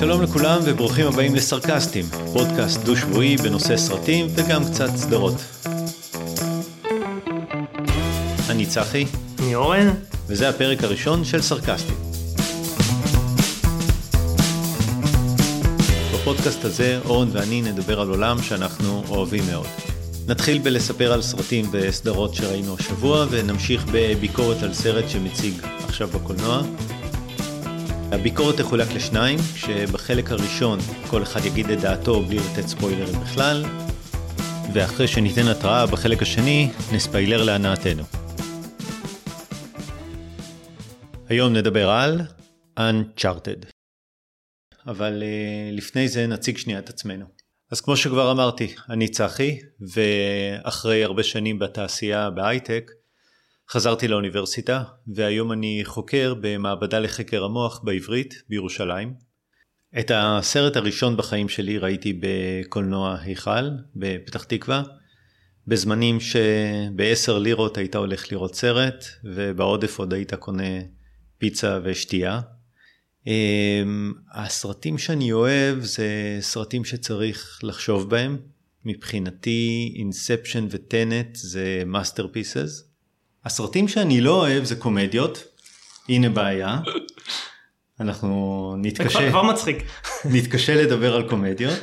שלום לכולם וברוכים הבאים לסרקסטים, פודקאסט דו-שבועי בנושא סרטים וגם קצת סדרות. אני צחי. אני אורן. וזה הפרק הראשון של סרקסטים. בפודקאסט הזה אורן ואני נדבר על עולם שאנחנו אוהבים מאוד. נתחיל בלספר על סרטים וסדרות שראינו השבוע ונמשיך בביקורת על סרט שמציג עכשיו בקולנוע. הביקורת תחולק לשניים, כשבחלק הראשון כל אחד יגיד את דעתו בלי לתת ספוילרים בכלל, ואחרי שניתן התראה בחלק השני, נספיילר להנאתנו. היום נדבר על Uncharted. אבל uh, לפני זה נציג שנייה את עצמנו. אז כמו שכבר אמרתי, אני צחי, ואחרי הרבה שנים בתעשייה בהייטק, חזרתי לאוניברסיטה, והיום אני חוקר במעבדה לחקר המוח בעברית בירושלים. את הסרט הראשון בחיים שלי ראיתי בקולנוע היכל בפתח תקווה, בזמנים שבעשר לירות היית הולך לראות סרט, ובעודף עוד היית קונה פיצה ושתייה. אמ, הסרטים שאני אוהב זה סרטים שצריך לחשוב בהם. מבחינתי Inception ו Tenet זה masterpieces. הסרטים שאני לא אוהב זה קומדיות, הנה בעיה. אנחנו נתקשה, כבר מצחיק. נתקשה לדבר על קומדיות.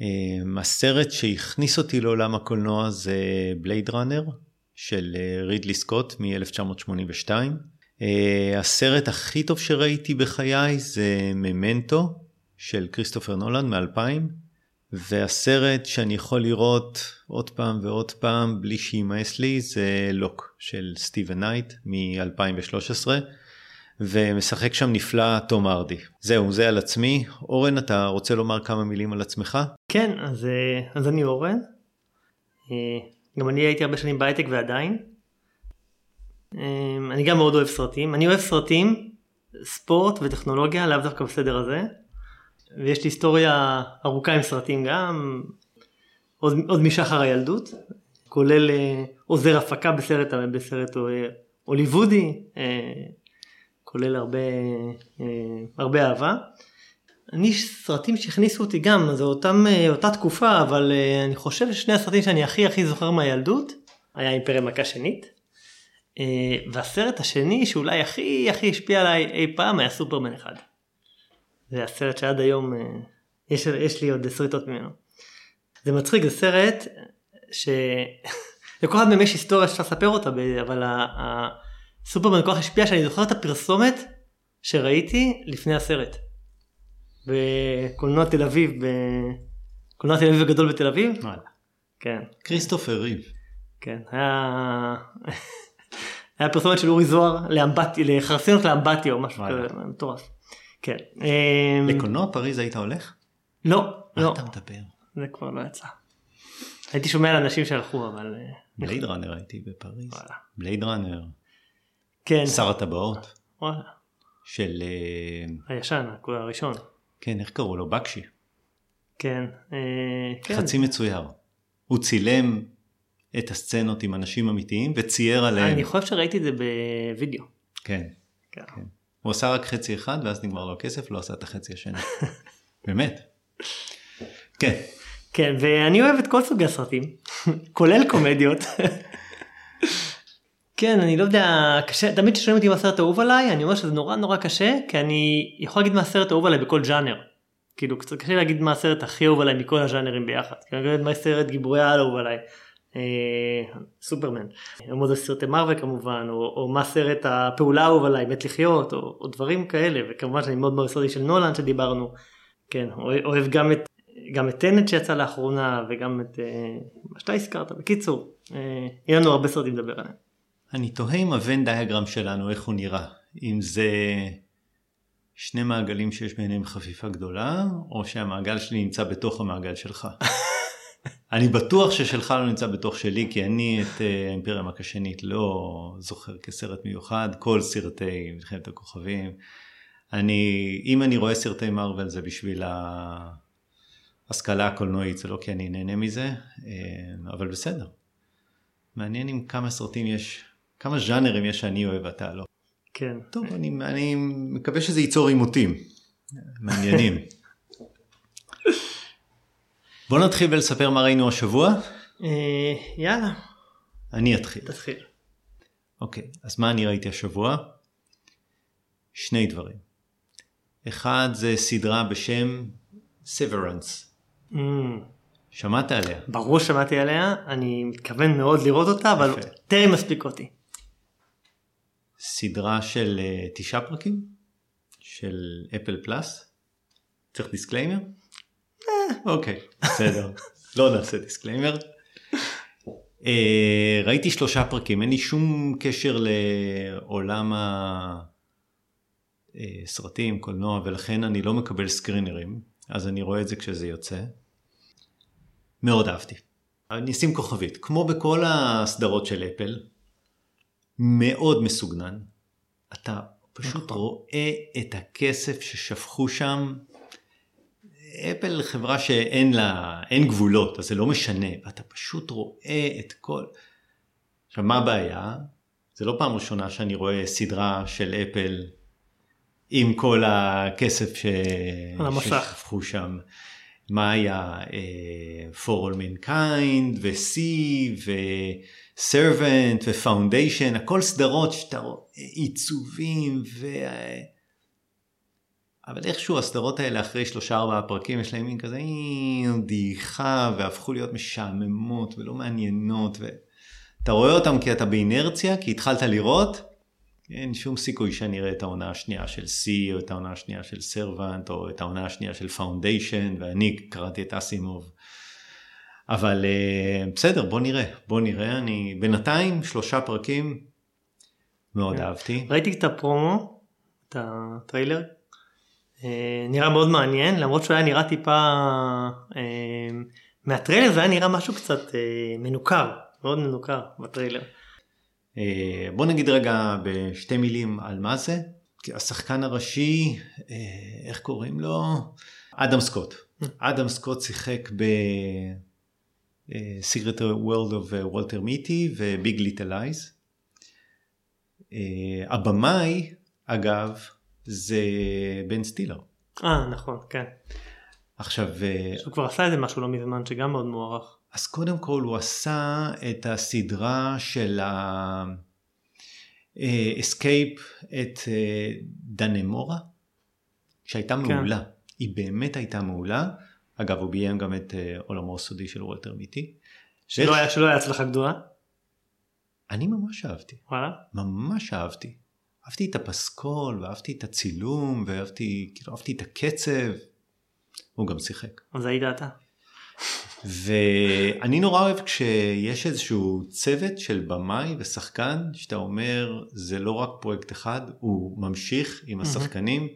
אמ, הסרט שהכניס אותי לעולם הקולנוע זה Blade Runner של אה, רידלי סקוט מ-1982. אה, הסרט הכי טוב שראיתי בחיי זה Memento של כריסטופר נולן מ-2000. והסרט שאני יכול לראות עוד פעם ועוד פעם בלי שימאס לי זה Locke של סטיבן נייט מ-2013 ומשחק שם נפלא תום הארדי. זהו זה על עצמי. אורן אתה רוצה לומר כמה מילים על עצמך? כן אז, אה, אז אני אורן. אה, גם אני הייתי הרבה שנים בהייטק ועדיין. אה, אני גם מאוד אוהב סרטים. אני אוהב סרטים, ספורט וטכנולוגיה לאו דווקא בסדר הזה. ויש לי היסטוריה ארוכה עם סרטים גם, עוד, עוד משחר הילדות, כולל אה, עוזר הפקה בסרט, בסרט הוליוודי, אה, כולל הרבה, אה, הרבה אהבה. אני סרטים שהכניסו אותי גם, זו אותם, אותה תקופה, אבל אני חושב ששני הסרטים שאני הכי הכי זוכר מהילדות, היה אימפריה מכה שנית. והסרט השני שאולי הכי הכי השפיע עליי אי פעם היה סופרמן אחד. זה הסרט שעד היום אה, יש, יש לי עוד שריטות ממנו. זה מצחיק, זה סרט שלכל אחד מהם יש היסטוריה שאפשר לספר אותה, אבל הסופרמן כל כך השפיע שאני זוכר את הפרסומת שראיתי לפני הסרט. בקולנוע תל אביב, בקולנוע תל אביב הגדול בתל אביב. כן. כריסטופר ריב. כן, היה... היה פרסומת של אורי זוהר לאמבטי, לחרסינות לאמבטיה או משהו כזה, מטורף. כן. אמ, לקולנוע פריז היית הולך? לא, לא. מה אתה מדבר? זה כבר לא יצא. הייתי שומע על אנשים שהלכו אבל... אה, בלייד ראנר הייתי בפריז. בלייד ראנר. כן. שר הטבעות. וואלה. של... אה, הישן, הראשון. כן, איך קראו לו? בקשי. כן. אה, כן. חצי מצויר. הוא צילם את הסצנות עם אנשים אמיתיים וצייר עליהם. אני חושב שראיתי את זה בווידאו. כן. כן. כן. הוא עשה רק חצי אחד ואז נגמר לו הכסף, לא עשה את החצי השני. באמת. כן. כן, ואני אוהב את כל סוגי הסרטים, כולל קומדיות. כן, אני לא יודע, קשה, תמיד כששואלים אותי מה הסרט האהוב עליי, אני אומר שזה נורא נורא קשה, כי אני יכול להגיד מה הסרט האהוב עליי בכל ג'אנר. כאילו, קצת קשה להגיד מה הסרט הכי אהוב עליי מכל הז'אנרים ביחד. אגיד מה הסרט גיבורי העל אהוב עליי. אה, סופרמן, או זה סרטי מרווה כמובן, או, או מה סרט הפעולה האהוב עליי, מת לחיות, או, או דברים כאלה, וכמובן שאני מאוד מאוד סרטי של נולן שדיברנו, כן, אוהב גם את, גם את טנט שיצא לאחרונה, וגם את אה, מה שאתה הזכרת, בקיצור, אה, יהיה לנו הרבה סרטים לדבר עליהם. אני תוהה עם הוון דיאגרם שלנו, איך הוא נראה, אם זה שני מעגלים שיש ביניהם חפיפה גדולה, או שהמעגל שלי נמצא בתוך המעגל שלך. אני בטוח ששלך לא נמצא בתוך שלי, כי אני את אה, האימפריה המקשנית לא זוכר כסרט מיוחד, כל סרטי מלחמת הכוכבים. אני, אם אני רואה סרטי מרוויל זה בשביל ההשכלה הקולנועית, זה לא כי אני נהנה מזה, אה, אבל בסדר. מעניין עם כמה סרטים יש, כמה ז'אנרים יש שאני אוהב ואתה לא. כן. טוב, אני, אני מקווה שזה ייצור עימותים מעניינים. בוא נתחיל ולספר מה ראינו השבוע. אה, יאללה, אני אתחיל. תתחיל. אוקיי, אז מה אני ראיתי השבוע? שני דברים. אחד זה סדרה בשם Severance. Mm, שמעת עליה? ברור שמעתי עליה, אני מתכוון מאוד לראות אותה, אבל. טרם הספקתי. סדרה של אה, תשעה פרקים של Apple Plus. צריך disclaimer? אוקיי, בסדר. לא נעשה disclaimer. אה, ראיתי שלושה פרקים, אין לי שום קשר לעולם הסרטים, קולנוע, ולכן אני לא מקבל סקרינרים, אז אני רואה את זה כשזה יוצא. מאוד אהבתי. אני אשים כוכבית, כמו בכל הסדרות של אפל, מאוד מסוגנן. אתה פשוט רואה את הכסף ששפכו שם. אפל חברה שאין לה, אין גבולות, אז זה לא משנה, ואתה פשוט רואה את כל... עכשיו, מה הבעיה? זה לא פעם ראשונה שאני רואה סדרה של אפל עם כל הכסף ש... על המסך. ששפכו שם. מה היה? אה, For All Mankind, ו-C, ו-Servant, ו-Foundation, הכל סדרות שאתה רואה, עיצובים, ו... אבל איכשהו הסדרות האלה אחרי שלושה ארבעה פרקים יש להם מין כזה "אה, דעיכה והפכו להיות משעממות ולא מעניינות ואתה רואה אותם כי אתה באינרציה כי התחלת לראות אין שום סיכוי שאני אראה את העונה השנייה של See או את העונה השנייה של Servant או את העונה השנייה של Foundation ואני קראתי את אסימוב אבל אה, בסדר בוא נראה בוא נראה אני בינתיים שלושה פרקים מאוד כן. אהבתי. ראיתי את הפרומו, את הטריילר, נראה מאוד מעניין, למרות שהוא היה נראה טיפה, אה, מהטריילר זה היה נראה משהו קצת אה, מנוכר, מאוד מנוכר בטריילר. אה, בוא נגיד רגע בשתי מילים על מה זה. השחקן הראשי, אה, איך קוראים לו? אדם סקוט. אדם סקוט שיחק ב... אה, Secret World of Walter Mitty ו Big Little Lies. הבמאי, אגב, זה בן סטילר. אה נכון, כן. עכשיו, אה, שהוא כבר עשה איזה משהו לא מזמן שגם מאוד מוערך. אז קודם כל הוא עשה את הסדרה של ה-Escape את אה, דנמורה, שהייתה כן. מעולה. היא באמת הייתה מעולה. אגב, הוא ביים גם את אה, עולמו הסודי של וולטר מיטי. שלא היה הצלחה גדולה. אני ממש אהבתי, וואלה. ממש אהבתי. אהבתי את הפסקול, ואהבתי את הצילום, ואהבתי, כאילו, אהבתי את הקצב. הוא גם שיחק. אז היית אתה. ואני נורא אוהב כשיש איזשהו צוות של במאי ושחקן שאתה אומר זה לא רק פרויקט אחד הוא ממשיך עם השחקנים.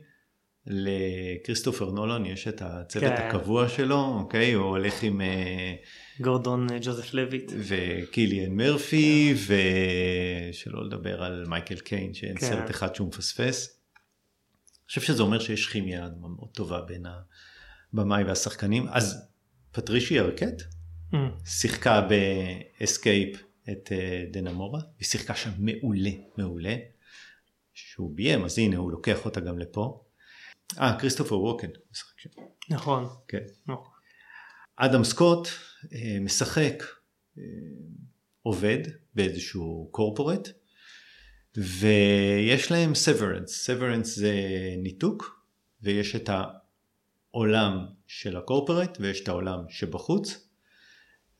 לכריסטופר נולן יש את הצוות כן. הקבוע שלו אוקיי הוא הולך עם אה, גורדון ג'וזף לויט. וקיליאן מרפי ושלא לדבר על מייקל קיין שאין כן. סרט אחד שהוא מפספס. אני חושב שזה אומר שיש כימיה מאוד טובה בין הבמאי והשחקנים אז פטרישיה ארקט Mm, שיחקה ב Escape at אה, Dannemora, היא שיחקה שם מעולה, מעולה. שהוא ביים, אז הנה הוא לוקח אותה גם לפה. אה, כריסטופר ווקן משחק שם. נכון. כן. נכון. אדם סקוט אה, משחק אה, עובד באיזשהו corporate, ויש להם severance. severance זה ניתוק, ויש את העולם של הקורפורט, ויש את העולם שבחוץ.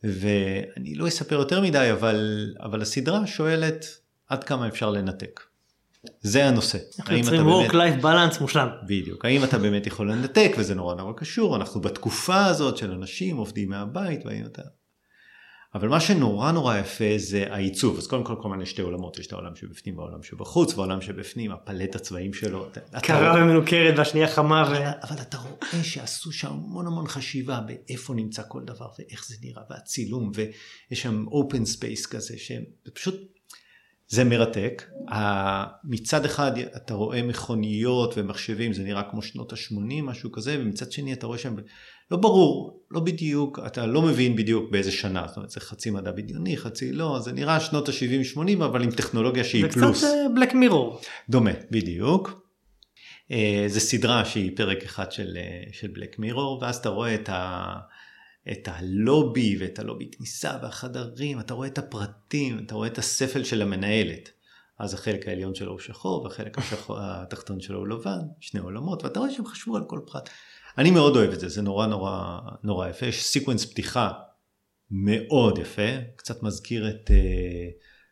ואני לא אספר יותר מדי, אבל, אבל הסדרה שואלת עד כמה אפשר לנתק. זה הנושא. אנחנו יוצרים אתה באמת- work life balance מושלם. בדיוק. האם אתה באמת יכול לנתק, וזה נורא נורא קשור, אנחנו בתקופה הזאת של אנשים עובדים מהבית, והאם אתה... אבל מה שנורא נורא יפה זה העיצוב. אז קודם כל כמובן יש שתי עולמות, יש את העולם שבפנים והעולם שבחוץ, והעולם שבפנים, הפלט הצבעים שלו. קרה ומנוכרת והשנייה חמה ו... אבל, אתה רואה שעשו שם המון המון חשיבה באיפה נמצא כל דבר ואיך זה נראה והצילום ויש שם open space כזה שהם פשוט זה מרתק. מצד אחד אתה רואה מכוניות ומחשבים זה נראה כמו שנות ה-80 משהו כזה ומצד שני אתה רואה שם לא ברור, לא בדיוק, אתה לא מבין בדיוק באיזה שנה, זאת אומרת זה חצי מדע בדיוני, חצי לא, זה נראה שנות ה-70-80 אבל עם טכנולוגיה שהיא זה פלוס. קצת בלק מירור. דומה, בדיוק. אה, זה סדרה שהיא פרק אחד של, אה, של Black Mirror, ואז אתה רואה את, ה, את הלובי ואת הלובי כניסה והחדרים, אתה רואה את הפרטים, אתה רואה את הספל של המנהלת. אז החלק העליון שלו הוא שחור והחלק השחור, התחתון שלו הוא לבן, שני עולמות, ואתה רואה שהם חשבו על כל פרט. אני מאוד אוהב את זה, זה נורא נורא נורא יפה, יש sequence פתיחה מאוד יפה, קצת מזכיר את, uh,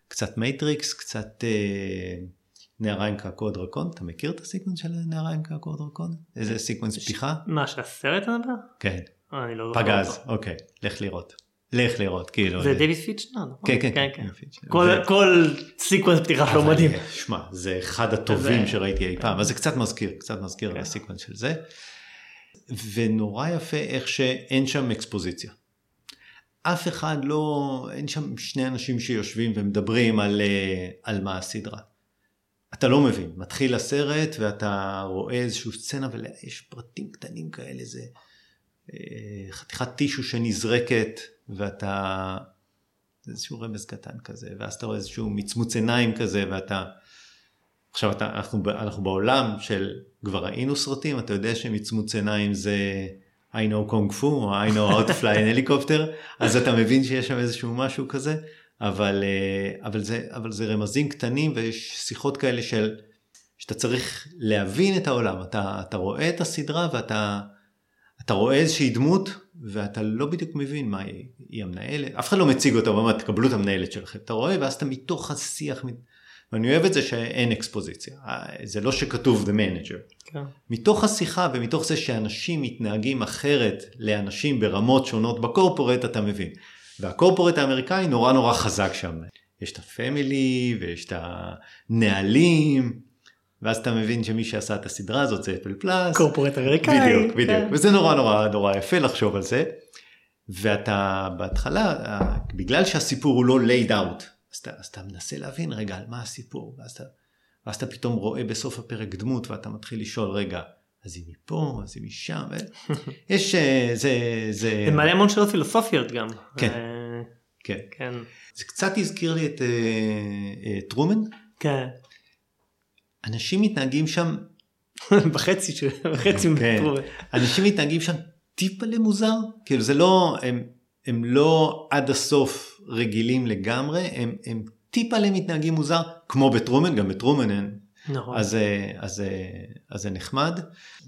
קצת Matrix, קצת uh, נערה עם קעקוע דרקון, אתה מכיר את ה sequence של נערה עם קעקוע דרקון? איזה sequence פתיחה? מה, שהסרט אתה מדבר? כן, אני לא זוכר פגז. אוקיי, לך לראות. לך לראות, כאילו. זה דיוויד פינצ'ר, נכון? כן, כן, כן. כל- ו- כל sequence פתיחה שלו אבל, מדהים. אה, שמע, זה אחד הטובים שראיתי אי פעם, אז זה קצת מזכיר, קצת מזכיר כן. ה sequence של זה. ונורא יפה איך שאין שם אקספוזיציה. אף אחד לא, אין שם שני אנשים שיושבים ומדברים על, אה, על מה הסדרה. אתה לא מבין, מתחיל הסרט ואתה רואה איזושהי סצנה ויש פרטים קטנים כאלה, זה אה, חתיכת טישו שנזרקת ואתה, זה איזשהו רמז קטן כזה, ואז אתה רואה איזשהו מצמוץ עיניים כזה ואתה, עכשיו אתה, אנחנו, אנחנו בעולם של כבר ראינו סרטים, אתה יודע שמצמוץ עיניים זה I know kung fu או I know how to fly an helicopter, אז אתה מבין שיש שם איזשהו משהו כזה, אבל, אה, אבל, זה, אבל זה רמזים קטנים ויש שיחות כאלה של, שאתה צריך להבין את העולם, אתה, אתה רואה את הסדרה ואתה אתה רואה איזושהי דמות ואתה לא בדיוק מבין מה היא, היא המנהלת, אף אחד לא מציג אותה, הוא אומר תקבלו את המנהלת שלכם, אתה רואה ואז אתה מתוך השיח, ואני אוהב את זה שאין אקספוזיציה, אה, זה לא שכתוב the manager, כן. מתוך השיחה ומתוך זה שאנשים מתנהגים אחרת לאנשים ברמות שונות בקורפורט אתה מבין. והקורפורט האמריקאי נורא נורא חזק שם. יש את הפמילי ויש את הנהלים ואז אתה מבין שמי שעשה את הסדרה הזאת זה אפל פלאס. קורפורט אמריקאי. בדיוק, בדיוק. כן. וזה נורא נורא נורא יפה לחשוב על זה. ואתה בהתחלה, בגלל שהסיפור הוא לא laid out, אז אתה, אז אתה מנסה להבין רגע על מה הסיפור, ואז אתה, ואז אתה פתאום רואה בסוף הפרק דמות ואתה מתחיל לשאול רגע, אז היא מפה, אז היא משם, ו- יש, אה, זה, זה, זה מעלה המון שאלות פילוסופיות גם. כן. אה, כן. כן. זה קצת הזכיר לי את אה, טרומן, כן. אנשים מתנהגים שם, בחצי של... בחצי כן. אנשים מתנהגים שם טיפה למוזר, כאילו זה לא, הם, הם לא עד הסוף רגילים לגמרי, הם, הם טיפה למתנהגים מוזר, כמו בטרומן, גם בטרומן אין, נכון. אז, אה, אז, אה, אז זה נחמד.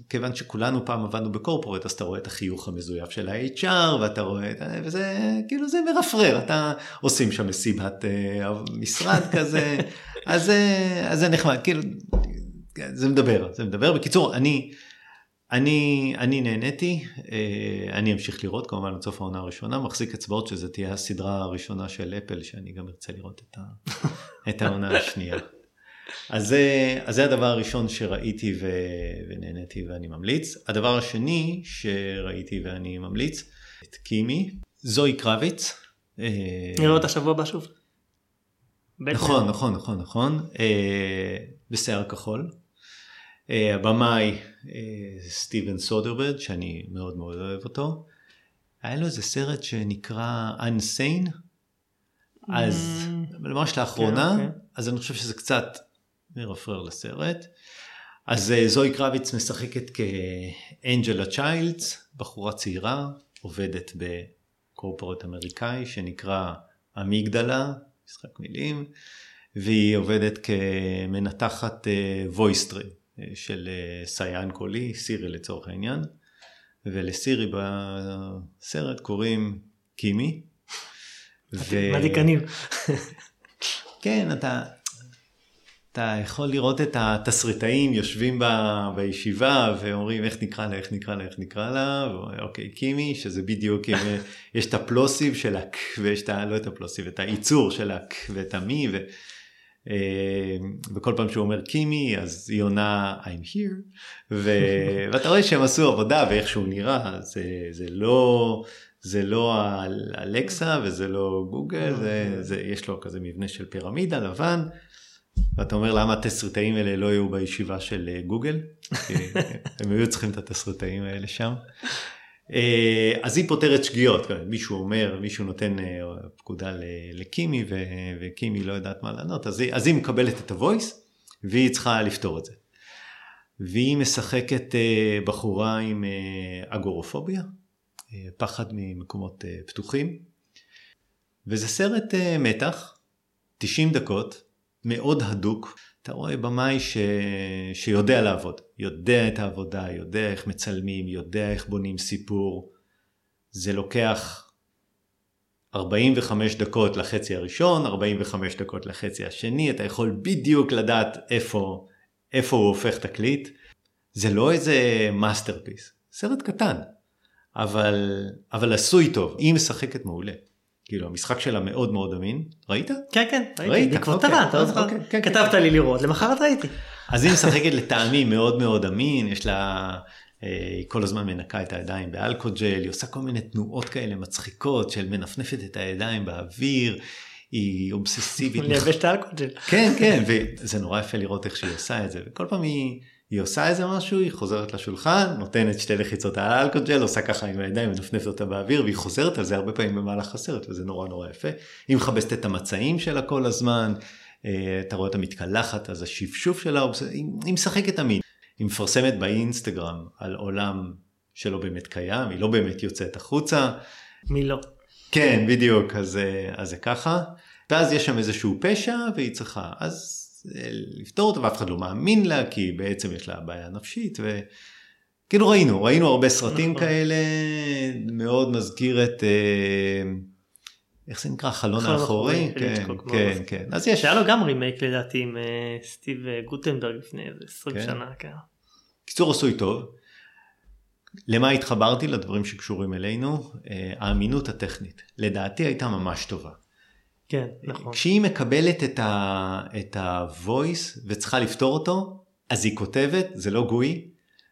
כיוון שכולנו פעם עבדנו בקורפורט, אז אתה רואה את החיוך המזויף של ה-HR, ואתה רואה, את וזה כאילו זה מרפרר, אתה עושים שם מסיבת אה, משרד כזה, אז, אז זה נחמד, כאילו, זה מדבר, זה מדבר. בקיצור, אני, אני, אני נהניתי, אה, אני אמשיך לראות כמובן עד סוף העונה הראשונה, מחזיק אצבעות שזה תהיה הסדרה הראשונה של אפל, שאני גם ארצה לראות את, ה, את העונה השנייה. אז זה, אז זה הדבר הראשון שראיתי ו, ונהניתי ואני ממליץ. הדבר השני שראיתי ואני ממליץ, את קימי, זוהי קרביץ. אה, נראה אותה שבוע הבא שוב. נכון, נכון, נכון, נכון, אה, בשיער כחול. אה, הבמאי אה, סטיבן סודרברד, שאני מאוד מאוד אוהב אותו. היה לו איזה סרט שנקרא Unsane, אז ממ, ממש לאחרונה, כן, אוקיי. אז אני חושב שזה קצת מרפרר לסרט. אז אה, זואי קרביץ משחקת כאנג'לה צ'יילדס, בחורה צעירה, עובדת ב corporate אמריקאי שנקרא אמיגדלה, משחק מילים, והיא עובדת כמנתחת voice stream של אה, סייען קולי, סירי לצורך העניין, ולסירי בסרט קוראים קימי. ו- מדיקנים. כן, אתה, אתה יכול לראות את התסריטאים יושבים ב, בישיבה ואומרים איך נקרא לה, איך נקרא לה, איך נקרא לה, ואומרים, אוקיי, קימי, שזה בדיוק, עם, יש את הפלוסיב של הק, ויש את ה... לא את הפלוסיב, את הייצור של הק ואת המי, ו, אה, וכל פעם שהוא אומר קימי, אז היא עונה I'm here, ו, ואתה רואה שהם עשו עבודה ואיך שהוא נראה, זה, זה לא... זה לא אלקסה וזה לא גוגל, זה, זה, יש לו כזה מבנה של פירמידה לבן, ואתה אומר למה התסריטאים האלה לא היו בישיבה של אה, גוגל, הם היו צריכים את התסריטאים האלה שם. אה, אז היא פותרת שגיאות, מישהו אומר, מישהו נותן אה, פקודה לקימי וקימי לא יודעת מה לענות, אז היא, אז היא מקבלת את הוויס והיא צריכה לפתור את זה. והיא משחקת בחורה עם אגורופוביה, פחד ממקומות פתוחים, וזה סרט מתח, 90 דקות, מאוד הדוק. אתה רואה במאי ש... שיודע לעבוד, יודע את העבודה, יודע איך מצלמים, יודע איך בונים סיפור. זה לוקח 45 דקות לחצי הראשון, 45 דקות לחצי השני, אתה יכול בדיוק לדעת איפה, איפה הוא הופך תקליט. זה לא איזה masterpiece, סרט קטן, אבל, אבל עשוי טוב, היא משחקת מעולה. כאילו המשחק שלה מאוד מאוד אמין, ראית? כן כן, ראיתי, בעקבות הרע, אתה לא זוכר? כן, כן, כתבת לי לראות, למחרת ראיתי. אז היא משחקת לטעמי מאוד מאוד אמין, יש לה, אה, היא כל הזמן מנקה את הידיים באלכוג'ל, היא עושה כל מיני תנועות כאלה מצחיקות של מנפנפת את הידיים באוויר, היא אובססיבית. לייבש את האלכוג'ל. כן כן, וזה נורא יפה לראות איך שהיא עושה את זה, וכל פעם היא... היא עושה איזה משהו, היא חוזרת לשולחן, נותנת שתי לחיצות על האלכוג'ל, עושה ככה עם הידיים, מנפנפת אותה באוויר, והיא חוזרת על זה הרבה פעמים במהלך הסרט, וזה נורא נורא יפה. היא מכבסת את המצעים שלה כל הזמן, אה, אתה רואה אותה מתקלחת, אז השפשוף שלה, היא משחקת תמיד. היא מפרסמת באינסטגרם על עולם שלא באמת קיים, היא לא באמת יוצאת החוצה. מי לא? כן, בדיוק, אז, אה, אז זה ככה. ואז יש שם איזשהו פשע והיא צריכה, אז לפתור אותו ואף אחד לא מאמין לה כי בעצם יש לה בעיה נפשית וכאילו ראינו ראינו הרבה סרטים נכון. כאלה מאוד מזכיר את אה, איך זה נקרא חלון האחורי כן כן כן אז יש היה לו גם רימייק לדעתי עם אה, סטיב אה, גוטנברג לפני איזה 20 כן. שנה כן. קיצור עשוי טוב. למה התחברתי לדברים שקשורים אלינו האמינות הטכנית לדעתי הייתה ממש טובה. כן, נכון. כשהיא מקבלת את, ה, את ה-voice וצריכה לפתור אותו, אז היא כותבת, זה לא גוי,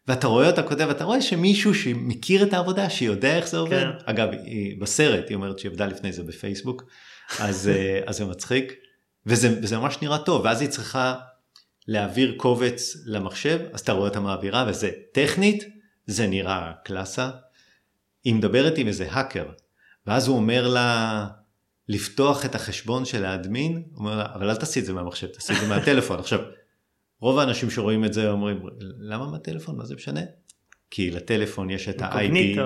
ואתה רואה אותה כותבת, אתה רואה שמישהו שמכיר את העבודה, שיודע איך זה עובד. כן. אגב, היא, בסרט היא אומרת שהיא עבדה לפני זה בפייסבוק, אז, אה, אז זה מצחיק, וזה, וזה ממש נראה טוב, ואז היא צריכה להעביר קובץ למחשב, אז אתה רואה אותה מעבירה, וזה טכנית, זה נראה קלאסה. היא מדברת עם איזה האקר, ואז הוא אומר לה, לפתוח את החשבון של האדמין, אומר לה, אבל אל תעשי את זה מהמחשב, תעשי את זה מהטלפון. עכשיו, רוב האנשים שרואים את זה אומרים, למה מהטלפון? מה זה משנה? כי לטלפון יש את ה-IP.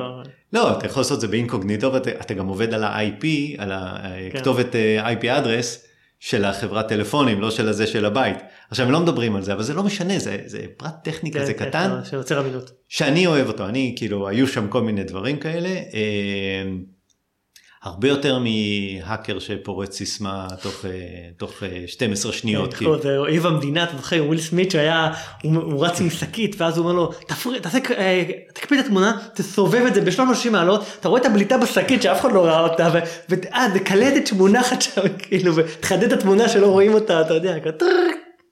לא, אתה יכול לעשות את זה באינקוגניטו, ואתה גם עובד על ה-IP, על הכתובת כן. אה, IP אדרס של החברת טלפונים, לא של הזה של הבית. עכשיו, הם לא מדברים על זה, אבל זה לא משנה, זה, זה פרט טכני כן, כזה כן, קטן. שיוצר אמינות. שאני אוהב אותו, אני, כאילו, היו שם כל מיני דברים כאלה. הרבה יותר מהאקר שפורץ סיסמה תוך, אה, תוך 12 אה, שניות. כאילו. זה אויב המדינה, אתה זוכר, וויל סמית שהיה, הוא, הוא רץ עם שקית ואז הוא אומר לו, תעשה, אה, תקפיא את התמונה, תסובב את זה ב-360 מעלות, אתה רואה את הבליטה בשקית שאף אחד לא ראה אותה, ואז קלטת שמונחת שם, כאילו, ותחדד את התמונה שלא רואים אותה, אתה יודע,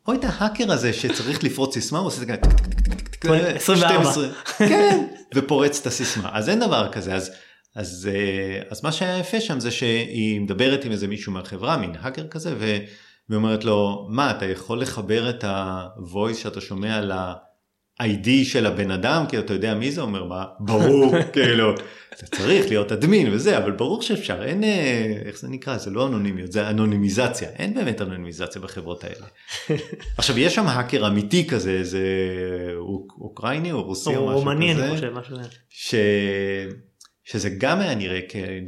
או את ההאקר הזה שצריך לפרוץ סיסמה, הוא עושה את זה 24. כן, ופורץ את הסיסמה, אז אין דבר כזה, אז... אז, אה, אז מה שהיה יפה שם זה שהיא מדברת עם איזה מישהו מהחברה, מין האקר כזה, והיא אומרת לו, מה, אתה יכול לחבר את ה-voice שאתה שומע ל-ID של הבן אדם, כי אתה יודע מי זה? אומר, מה, ברור, כאילו, זה צריך להיות אדמין וזה, אבל ברור שאפשר, אין, אה, איך זה נקרא, זה לא אנונימיות, זה אנונימיזציה, אין באמת אנונימיזציה בחברות האלה. עכשיו, יש שם האקר אמיתי כזה, איזה אוקראיני או רוסי או, או משהו כזה. או רומני, אני חושב, משהו כזה. שזה גם היה נראה,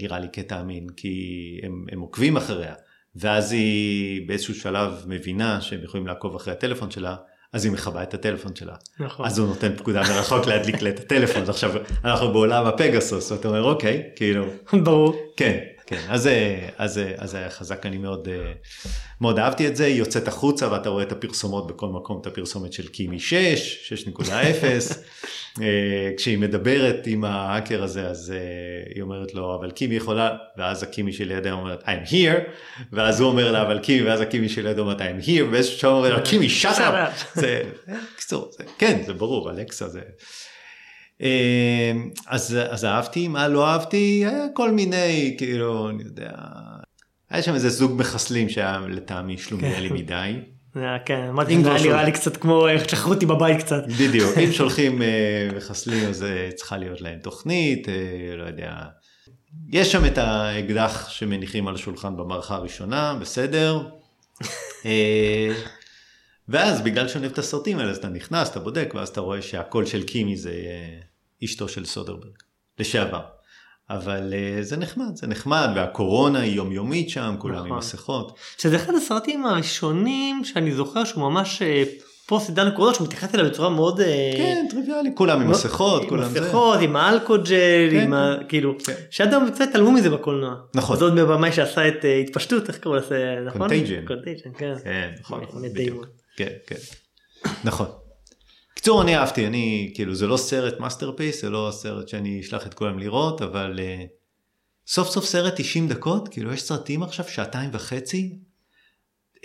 נראה לי קטע אמין, כי הם, הם עוקבים אחריה, ואז היא באיזשהו שלב מבינה שהם יכולים לעקוב אחרי הטלפון שלה, אז היא מכבה את הטלפון שלה. נכון. אז הוא נותן פקודה מרחוק להדליק לה את הטלפון, עכשיו אנחנו בעולם הפגסוס, ואתה אומר אוקיי, כאילו. ברור. כן, כן, אז, אז, אז זה היה חזק, אני מאוד, מאוד אהבתי את זה, היא יוצאת החוצה ואתה רואה את הפרסומות בכל מקום, את הפרסומת של קימי 6, 6.0, כשהיא מדברת עם ההאקר הזה, אז היא אומרת לו, אבל קימי יכולה, ואז הקימי שלידה אומרת, I'm here, ואז הוא אומר לה, אבל קימי, ואז הקימי שלידה אומרת, I'm here, ובאיזשהו שעה אומר לה, קימי, shut up, זה, קיצור, כן, זה ברור, אלכסה זה... אמ, אז, אז אהבתי, מה לא אהבתי, היה כל מיני, כאילו, אני יודע, היה שם איזה זוג מחסלים שהיה לטעמי שלומיאלי כן. מדי. היה, כן, אמרתי, נראה לי קצת כמו איך שכחו אותי בבית קצת. בדיוק, אם שולחים אה, מחסלים אז אה, צריכה להיות להם תוכנית, אה, לא יודע. יש שם את האקדח שמניחים על השולחן במערכה הראשונה, בסדר. ואז בגלל שאני אוהב את הסרטים האלה, אז אתה נכנס, אתה בודק, ואז אתה רואה שהקול של קימי זה אה, אשתו של סודרברג, לשעבר. אבל אה, זה נחמד, זה נחמד, והקורונה היא יומיומית שם, כולם עם נכון. מסכות. שזה אחד הסרטים הראשונים שאני זוכר שהוא ממש אה, פוסט עידן הקורונה שהוא מתייחס אליו בצורה מאוד כן, טריוויאלי, כולם עם מסכות, עם כולם זה. מסכות עם האלכוג'ל כן, עם ה... כאילו כן. שעד היום קצת התעלמו מזה בקולנוע. נכון. זאת במאי שעשה את התפשטות איך קראו לזה נכון? Contagion. Contagion, כן. כן, נכון, נכון, בדיוק. כן, כן. נכון. קיצור, אני אהבתי, אני, כאילו, זה לא סרט masterpiece, זה לא סרט שאני אשלח את כולם לראות, אבל אה, סוף סוף סרט 90 דקות, כאילו, יש סרטים עכשיו שעתיים וחצי.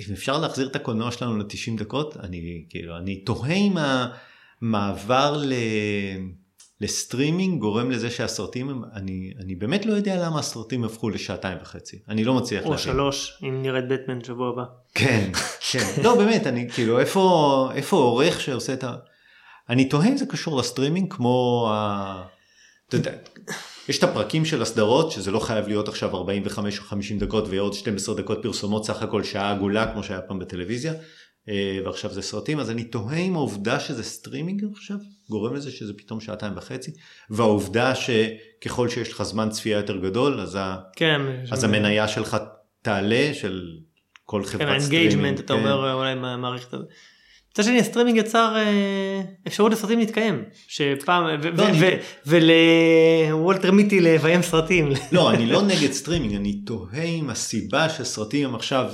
אם אפשר להחזיר את הקולנוע שלנו ל-90 דקות, אני, כאילו, אני תוהה אם המעבר ל... לסטרימינג גורם לזה שהסרטים, אני, אני באמת לא יודע למה הסרטים הפכו לשעתיים וחצי, אני לא מצליח או להבין. שלוש אם נראה את בטמן שבוע הבא. כן, כן. לא, באמת, אני כאילו, איפה, איפה עורך שעושה את ה... אני תוהה אם זה קשור לסטרימינג כמו ה... אתה יודע, יש את הפרקים של הסדרות, שזה לא חייב להיות עכשיו 45 או 50 דקות ועוד 12 דקות פרסומות, סך הכל שעה עגולה, כמו שהיה פעם בטלוויזיה, ועכשיו זה סרטים, אז אני תוהה אם העובדה שזה סטרימינג עכשיו, גורם לזה שזה פתאום שעתיים וחצי, והעובדה שככל שיש לך זמן צפייה יותר גדול, אז, ה... כן. אז המניה שלך תעלה, של כל חברת כן, סטרימינג. ה engagement אתה כן. אומר אולי מה- מעריך את זה. מצד שני הסטרימינג יצר אה, אפשרות לסרטים להתקיים שפעם לא, ולוולטר מיטי לביים סרטים לא, אני לא נגד סטרימינג, אני תוהה אם הסיבה שסרטים הם עכשיו...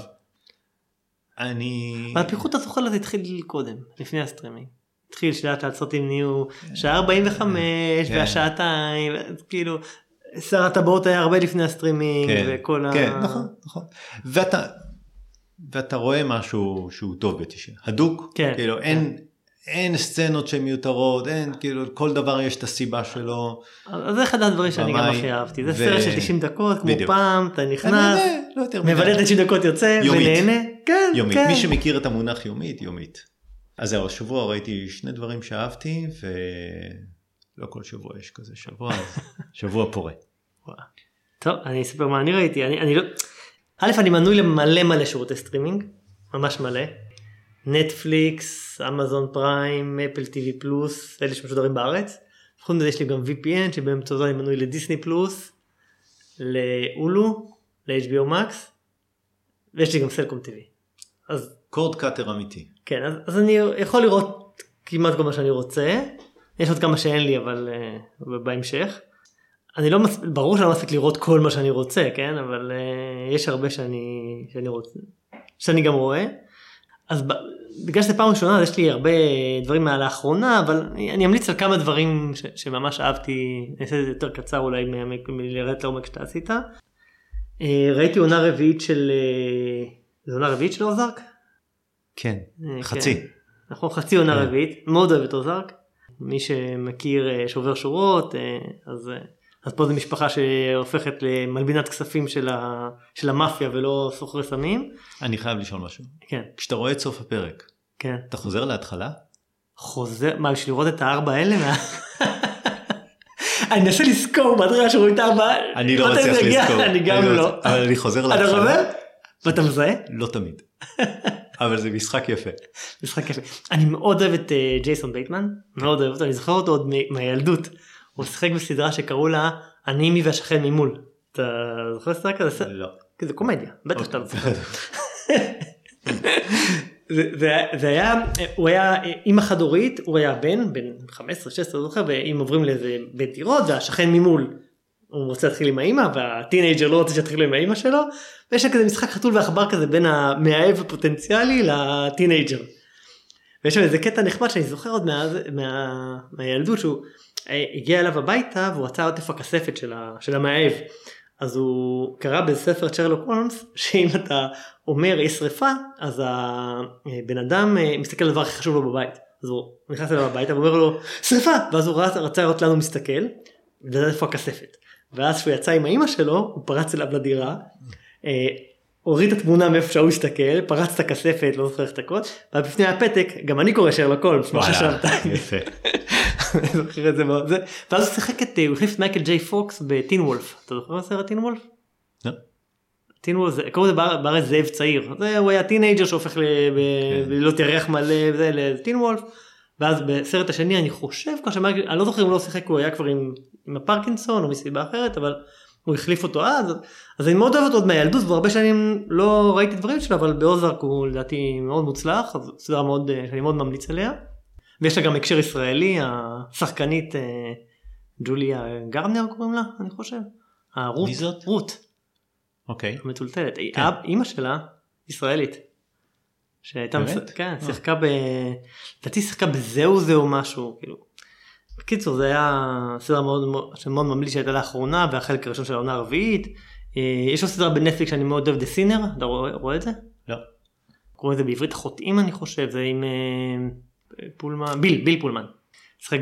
אני... הפיחות לזה התחיל קודם לפני הסטרימינג. התחיל שלאט לאט סרטים נהיו שעה 45 כן. והשעתיים כאילו שר הטבעות היה הרבה לפני הסטרימינג כן, וכל כן, ה... נכון, נכון. ואתה, ואתה רואה משהו שהוא טוב ב-90. הדוק, כן, כאילו כן. אין, אין סצנות שהן מיותרות, אין, כאילו כל דבר יש את הסיבה שלו. אז זה אחד הדברים שאני גם הכי אהבתי זה ו- סרט של 90 דקות כמו בדיוק. פעם אתה נכנס לא. מבלה את 90 דקות יוצא יומית. ונהנה כן יומית. כן. מי שמכיר את המונח יומית, יומית. אז זהו, השבוע ראיתי שני דברים שאהבתי, ולא כל שבוע יש כזה שבוע, אז שבוע פורה. טוב אני אספר מה אני ראיתי אני, אני לא א' אני מנוי למלא מלא שירותי סטרימינג ממש מלא נטפליקס Amazon Prime Apple TV Plus אלה שמשודרים בארץ. חוץ מזה יש לי גם VPN שבאמצעותו אני מנוי ל Disney Plus ל Hulu ל-HBO Max ויש לי גם סלקום TV. אז cord cutter אמיתי. כן אז, אז אני יכול לראות כמעט כל מה שאני רוצה יש עוד כמה שאין לי אבל uh, בהמשך. אני לא מספיק ברור שאני לא מספיק לראות כל מה שאני רוצה כן אבל uh, יש הרבה שאני שאני רוצה שאני גם רואה. אז בגלל שזה פעם ראשונה אז יש לי הרבה דברים מהלאחרונה אבל אני, אמליץ על כמה דברים ש, שממש אהבתי אני אעשה את זה יותר קצר אולי מלרדת לעומק שאתה עשית. Uh, ראיתי עונה רביעית של uh, זה עונה רביעית של אוזרק? כן, אה, חצי. כן. נכון, חצי עונה כן. רביעית, מאוד אוהב את אוזרק. מי שמכיר אה, שובר שורות, אה, אז, אה, אז פה זו משפחה שהופכת למלבינת כספים של, ה, של המאפיה ולא סוחרי סמים. אני חייב לשאול משהו. כן, כשאתה רואה את סוף הפרק, כן. אתה חוזר להתחלה? חוזר, מה, בשביל לראות את הארבע האלה? אני מנסה לזכור בהתחלה שרואים את הארבע. אני לא מצליח? לזכור. אני גם לא לא. אבל אני חוזר אתה להתחלה. חוזר? ואתה מזהה? לא תמיד. אבל זה משחק יפה. משחק יפה. אני מאוד אוהב את אה, ג'ייסון בייטמן, מאוד אוהב אותו, אני זוכר אותו עוד מהילדות. הוא שיחק בסדרה שקראו לה אני מי והשכן ממול. אתה זוכר סדרה כזה? לא. זה קומדיה, בטח שאתה לא אוקיי. זוכר. זה- היה, הוא היה אימא חד הורית, הוא היה בן, בן 15-16 לא זוכר, והם עוברים לאיזה בית דירות והשכן ממול. הוא רוצה להתחיל עם האימא וה teenager לא רוצה שיתחילו עם האימא שלו ויש כזה משחק חתול ועכבר כזה בין המאהב הפוטנציאלי ל teenager. ויש שם איזה קטע נחמד שאני זוכר עוד מה, מה, מהילדות שהוא הגיע אליו הביתה והוא רצה את הכספת של, ה, של המאהב. אז הוא קרא בספר שרלוק הולמס שאם אתה אומר יש שרפה אז הבן אדם אה, מסתכל על הדבר הכי חשוב לו בבית. אז הוא נכנס אליו הביתה ואומר לו שרפה ואז הוא רצה, רצה לראות לאן הוא מסתכל ולדעת איפה הכספת. ואז כשהוא יצא עם האימא שלו הוא פרץ אליו לדירה. אה, הוריד את התמונה מאיפה שהוא הסתכל, פרץ את הכספת, לא זוכר איך את הקוד, ובפנים פתק, גם אני קורא שרלוק הולמס, מה חשבת? יפה. אני זוכר את זה מאוד, ואז הוא שיחק את, הוא החליף את מייקל ג'יי פוקס ב Teen Wolf, אתה זוכר את הסרט Teen Wolf? לא. Teen Wolf, קראו לזה באר- בארץ זאב צעיר, הוא היה teenager שהופך ל- ב- כן. להיות ירח מלא ל Teen Wolf, ואז בסרט השני אני חושב, אני לא זוכר אם הוא לא שיחק, הוא היה כבר עם הפרקינסון או מסיבה אחרת, אבל הוא החליף אותו אז, אז אני מאוד אוהב אותו עוד מהילדות, והרבה שנים לא ראיתי דברים שלו, אבל באוזרק הוא לדעתי מאוד מוצלח, אז סדרה מאוד, אה, שאני מאוד ממליץ עליה. ויש לה גם הקשר ישראלי, השחקנית אה, ג'וליה גרנר קוראים לה, אני חושב. הרות, מי זאת? רות, אוקיי. המטולטלת. כן. אימא שלה ישראלית. שהייתה, באמת? מס- כן, אה. שיחקה ב... לדעתי שיחקה בזהו זהו משהו, כאילו. בקיצור זה היה סדרה מאוד מאוד שאני מאוד ממליץ שהייתה לאחרונה והחלק הראשון של העונה הרביעית. אה, יש עוד סדרה בנטפליקס שאני מאוד אוהב, The Sinner, אתה רואה, רואה את זה? לא. קוראים לזה בעברית החוטאים אני חושב, זה עם אה, פולמן, ביל, ביל פולמן. משחק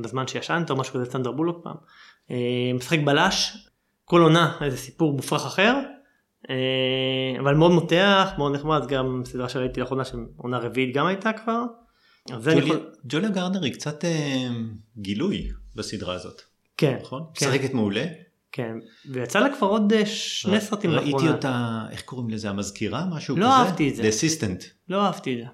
בזמן שישנת או משהו כזה, סטנדר בולוק פעם. אה, משחק בלש, כל עונה איזה סיפור מופרך אחר. אבל מאוד מותח, מאוד נחמד, גם סדרה שראיתי לאחרונה שעונה רביעית גם הייתה כבר. ג'וליה- יכול... ג'וליה גרנר היא קצת אה, גילוי בסדרה הזאת, כן, נכון? כן. משחקת מעולה. כן, ויצא לה כבר עוד אה, שני סרטים ראיתי לאחרונה. אותה, איך קוראים לזה, המזכירה? משהו לא כזה? אהבתי את זה. The Assistant. לא אהבתי את זה.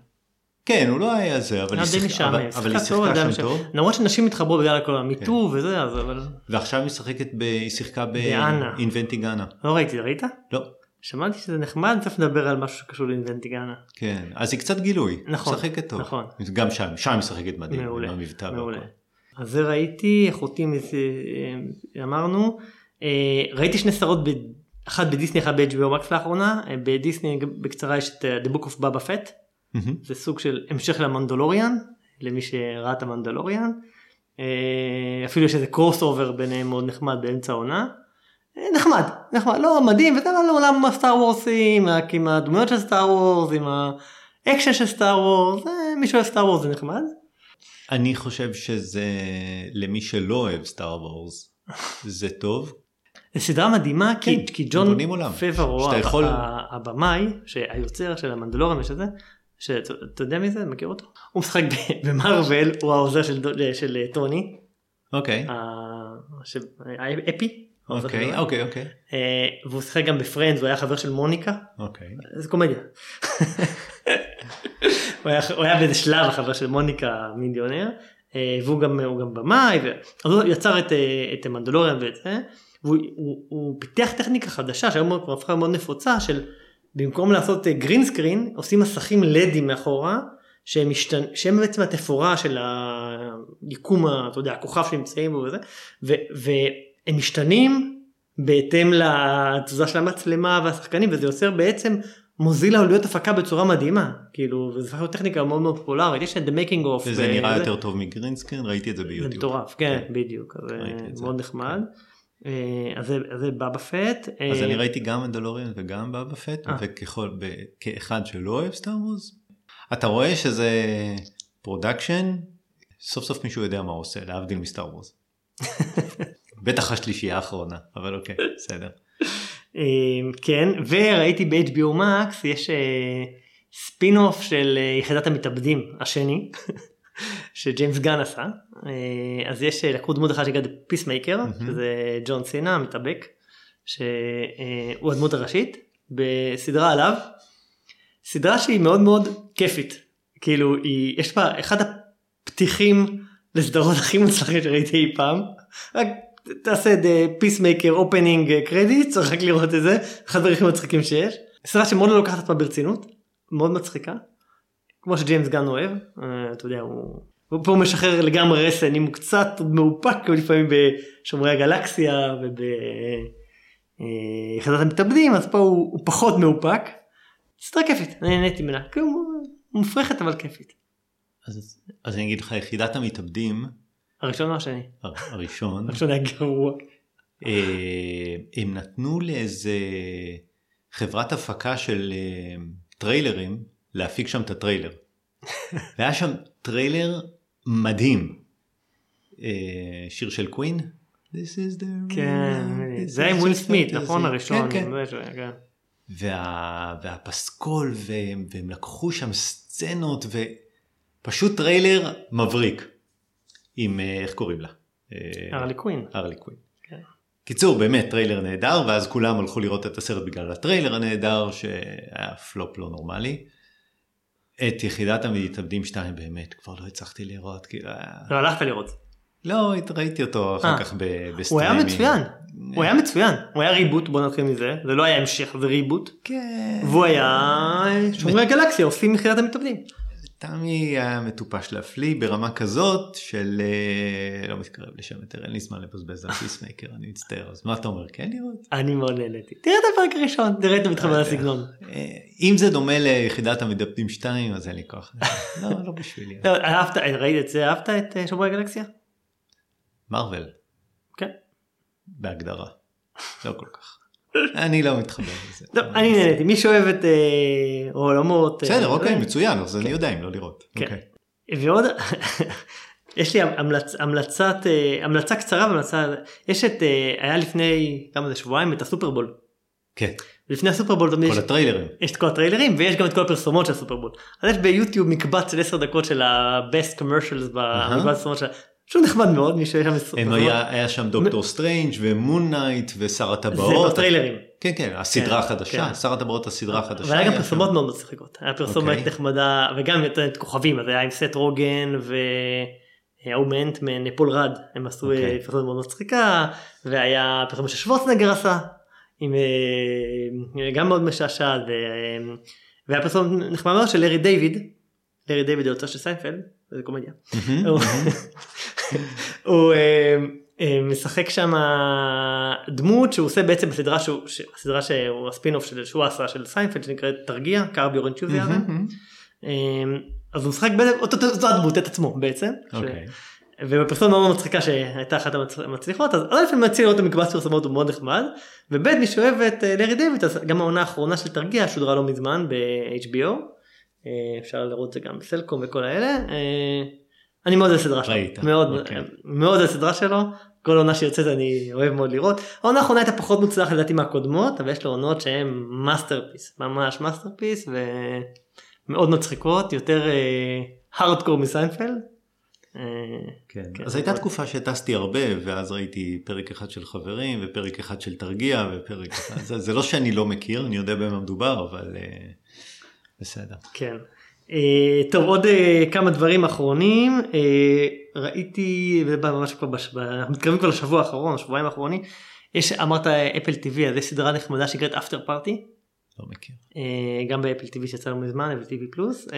כן, הוא לא היה זה, אבל היה היא שיחקה- אבל- אבל היא שיחקה שיחקה שם. טוב, למרות שנשים התחברו בגלל כל המיטו וזה, אז אבל ועכשיו היא משחקת, ב- היא שיחקה באנה. באינבנטי גאנה. לא ראיתי, ראית? לא. שמעתי שזה נחמד, צריך לדבר על משהו שקשור לאינבנטיגנה. כן, אז היא קצת גילוי, נכון, משחקת טוב. נכון. גם שם, שם היא משחקת מדהים, מעולה, המבטא מעולה. והכל. אז זה ראיתי, אחותי מזה, אה, אמרנו. אה, ראיתי שני סדרות, ב- אחת בדיסני, אחת ב-HBO Max לאחרונה. אה, בדיסני בקצרה יש את The Book of Baba Fett. מהמם. זה סוג של המשך למנדלוריאן, למי שראה את המנדלוריאן. אפילו יש איזה crossover ביניהם מאוד נחמד באמצע העונה. אה, נחמד, נחמד, לא מדהים, וזה לא לעולם הסטאר וורסים, עם הדמויות של סטאר וורס, עם האקשן של סטאר וורס, אה, מי שאוהב סטאר וורס זה נחמד. אני חושב שזה, למי שלא אוהב סטאר וורס, זה טוב. זו סדרה מדהימה כי, כן, כי ג'ון. פברו, יכול- הבמאי, שהיוצר של המנדלורן ושזה, שאתה אתה יודע מי זה? מכיר אותו? הוא משחק במרוויל, הוא העוזר של, של אה, טוני, אוקיי, ה- של- אפי. אוקיי. אוקיי, אוקיי, אה, והוא שיחק גם בפרנדס, הוא היה חבר של מוניקה, אוקיי. זה קומדיה. הוא, היה, הוא היה באיזה שלב החבר של מוניקה מיליונר, אה, והוא גם, גם במאי, ו... אז הוא יצר את, אה, את המנדלוריאן ואת זה, והוא הוא, הוא פיתח טכניקה חדשה שהיום כבר הפכה מאוד נפוצה של במקום לעשות גרין סקרין עושים מסכים לדים מאחורה שהם, משתנ... שהם בעצם התפאורה של היקום, אתה יודע, הכוכב שנמצאים בו וזה, ו... והם משתנים בהתאם לתזוזה של המצלמה והשחקנים וזה יוצר בעצם מוזיל עלויות הפקה בצורה מדהימה כאילו וזה להיות טכניקה מאוד מאוד פופולרית יש את the making of וזה ו- נראה וזה. יותר טוב מגרינסקרין, ראיתי את זה זה ביוטיוב. מטורף כן בדיוק אז ראיתי אה, את זה, מאוד נחמד. אה, אז זה- זה בובה פט. אז אה, אני ראיתי גם מנדלוריאן וגם בובה פט, אה. וככל, כאחד שלא אוהב סטאר אתה רואה שזה production, סוף סוף מישהו יודע מה הוא עושה, להבדיל מסטאר. בטח השלישייה האחרונה, אבל אוקיי, בסדר. אה, כן וראיתי ב-HBO Max יש ספין אוף של אה, יחידת המתאבדים השני שג'יימס גאן עשה אה, אז יש אה, לקחו דמות אחת שנקראת פיסמייקר. שזה ג'ון סינה המתאבק שהוא הדמות הראשית בסדרה עליו סדרה שהיא מאוד מאוד כיפית כאילו היא יש בה אחד הפתיחים לסדרות הכי מוצלחים שראיתי אי פעם רק תעשה את פיסמייקר opening credit צריך רק לראות את זה אחד הדברים הכי מצחיקים שיש סדרה שמאוד לא לוקחת עצמה ברצינות מאוד מצחיקה כמו שג'יימס גן אוהב אה, אתה יודע הוא. הוא פה משחרר לגמרי רסן אם הוא קצת מאופק לפעמים בשומרי הגלקסיה וביחידת המתאבדים אז פה הוא, הוא פחות מאופק. סדרה כיפית אני נהניתי ממנה כאילו מופרכת אבל כיפית. אז, אז אני אגיד לך, יחידת המתאבדים, הראשון או השני? הר- הראשון, הראשון היה גרוע. אה, הם נתנו לאיזה חברת הפקה של אה, טריילרים להפיק שם את הטריילר. והיה שם טריילר מדהים. אה, שיר של קווין. This is the כן, זה עם וויל סמית. נכון הראשון. כן, כן. כן. וה, והפסקול, והם, והם לקחו שם סצנות, ופשוט טריילר מבריק. עם, אה, איך קוראים לה? הארלי קווין. הארלי קווין. כן. קיצור, באמת טריילר נהדר, ואז כולם הלכו לראות את הסרט בגלל הטריילר הנהדר, שהיה פלופ לא נורמלי. את יחידת המתאבדים 2 באמת, כבר לא הצלחתי לראות, כאילו... לא הלכת לראות. לא, ראיתי אותו אחר כך בסטרימינג. הוא היה מצוין, הוא היה מצוין, הוא היה reboot, בוא נתחיל מזה, זה לא היה המשך, זה reboot. כן. והוא היה שומרי הגלקסיה, עושים יחידת המתאבדים. טמיר היה מטופש להפליא ברמה כזאת של לא מתקרב לשם יותר אין לי זמן לבזבז על פיסמייקר אני מצטער אז מה אתה אומר כן לראות? אני מאוד נהניתי תראה את הפרק הראשון תראה את המתחבר לסגנון. אם זה דומה ליחידת המתאבדים 2 אז אין לי כוח. לא לא בשבילי. אהבת ראית את זה אהבת את שומרי הגלקסיה? מארוול. כן. בהגדרה. לא כל כך. אני לא מתחבר לזה. טוב, אני נהניתי, מי שאוהב את עולמות. בסדר, אוקיי, מצוין, אז אני יודע אם לא לראות. כן. ועוד, יש לי המלצת, המלצה קצרה והמלצה, יש את, היה לפני כמה זה שבועיים את הסופרבול. כן. לפני הסופרבול כל הטריילרים. יש את כל הטריילרים ויש גם את כל הפרסומות של הסופרבול. אז יש ביוטיוב מקבץ של 10 דקות של ה-best commercials במקבץ הפרסומות של שהוא נחמד מאוד מי שיש שם היה שם דוקטור סטרנג' ומון נייט ושר הטבעות. זה בטריילרים. כן כן הסדרה החדשה שר הטבעות הסדרה החדשה. והיה גם פרסומות מאוד מצחיקות היה פרסומת נחמדה וגם את כוכבים אז היה עם סת' רוגן וההוא מאנטמן פול רד הם עשו פרסומת מאוד מצחיקה והיה פרסומת ששוורצנגר עשה עם גם מאוד משעשעת והיה פרסומת נחמד מאוד של לארי דיוויד. לארי דיוויד היוצר של סיינפלד זה קומדיה. הוא משחק שם דמות שהוא עושה בעצם בסדרה שהוא הסדרה שהוא ה-spinoff שהוא עשה של סיינפלד שנקראת תרגיע Curb Your Enthusiasm. אז הוא משחק אותו הדמות את עצמו בעצם. ובפרסומת מאוד מצחיקה שהייתה אחת המצליחות אז א' אני מציע לראות את המקבץ פרסומות הוא מאוד נחמד וב' מי שאוהב את לארי דיוויד אז גם העונה האחרונה של תרגיע שודרה לא מזמן ב-HBO. אפשר לראות את זה גם בסלקום וכל האלה. אני מאוד אוהב סדרה שלו, מאוד okay. אוקיי. מאוד אוהב סדרה שלו, כל עונה שיוצאת אני אוהב מאוד לראות. העונה האחרונה הייתה פחות מוצלחת לדעתי מהקודמות, אבל יש לו עונות שהן masterpiece, ממש masterpiece ומאוד מצחיקות, יותר hardcore uh, מסיינפלד. Uh, כן. כן, אז הייתה תקופה שטסתי הרבה ואז ראיתי פרק אחד של חברים ופרק אחד של תרגיע ופרק אחד, זה, זה לא שאני לא מכיר, אני יודע במה מדובר, אבל uh, בסדר. כן. Uh, טוב עוד uh, כמה דברים אחרונים uh, ראיתי ממש כבר אנחנו מתקרבים כבר לשבוע האחרון שבועיים האחרונים יש אמרת אפל טיווי אז יש סדרה נחמדה שנקראת אפטר פארטי. לא מכיר. גם באפל טיווי שיצא לא מזמן אפל טיווי פלוס.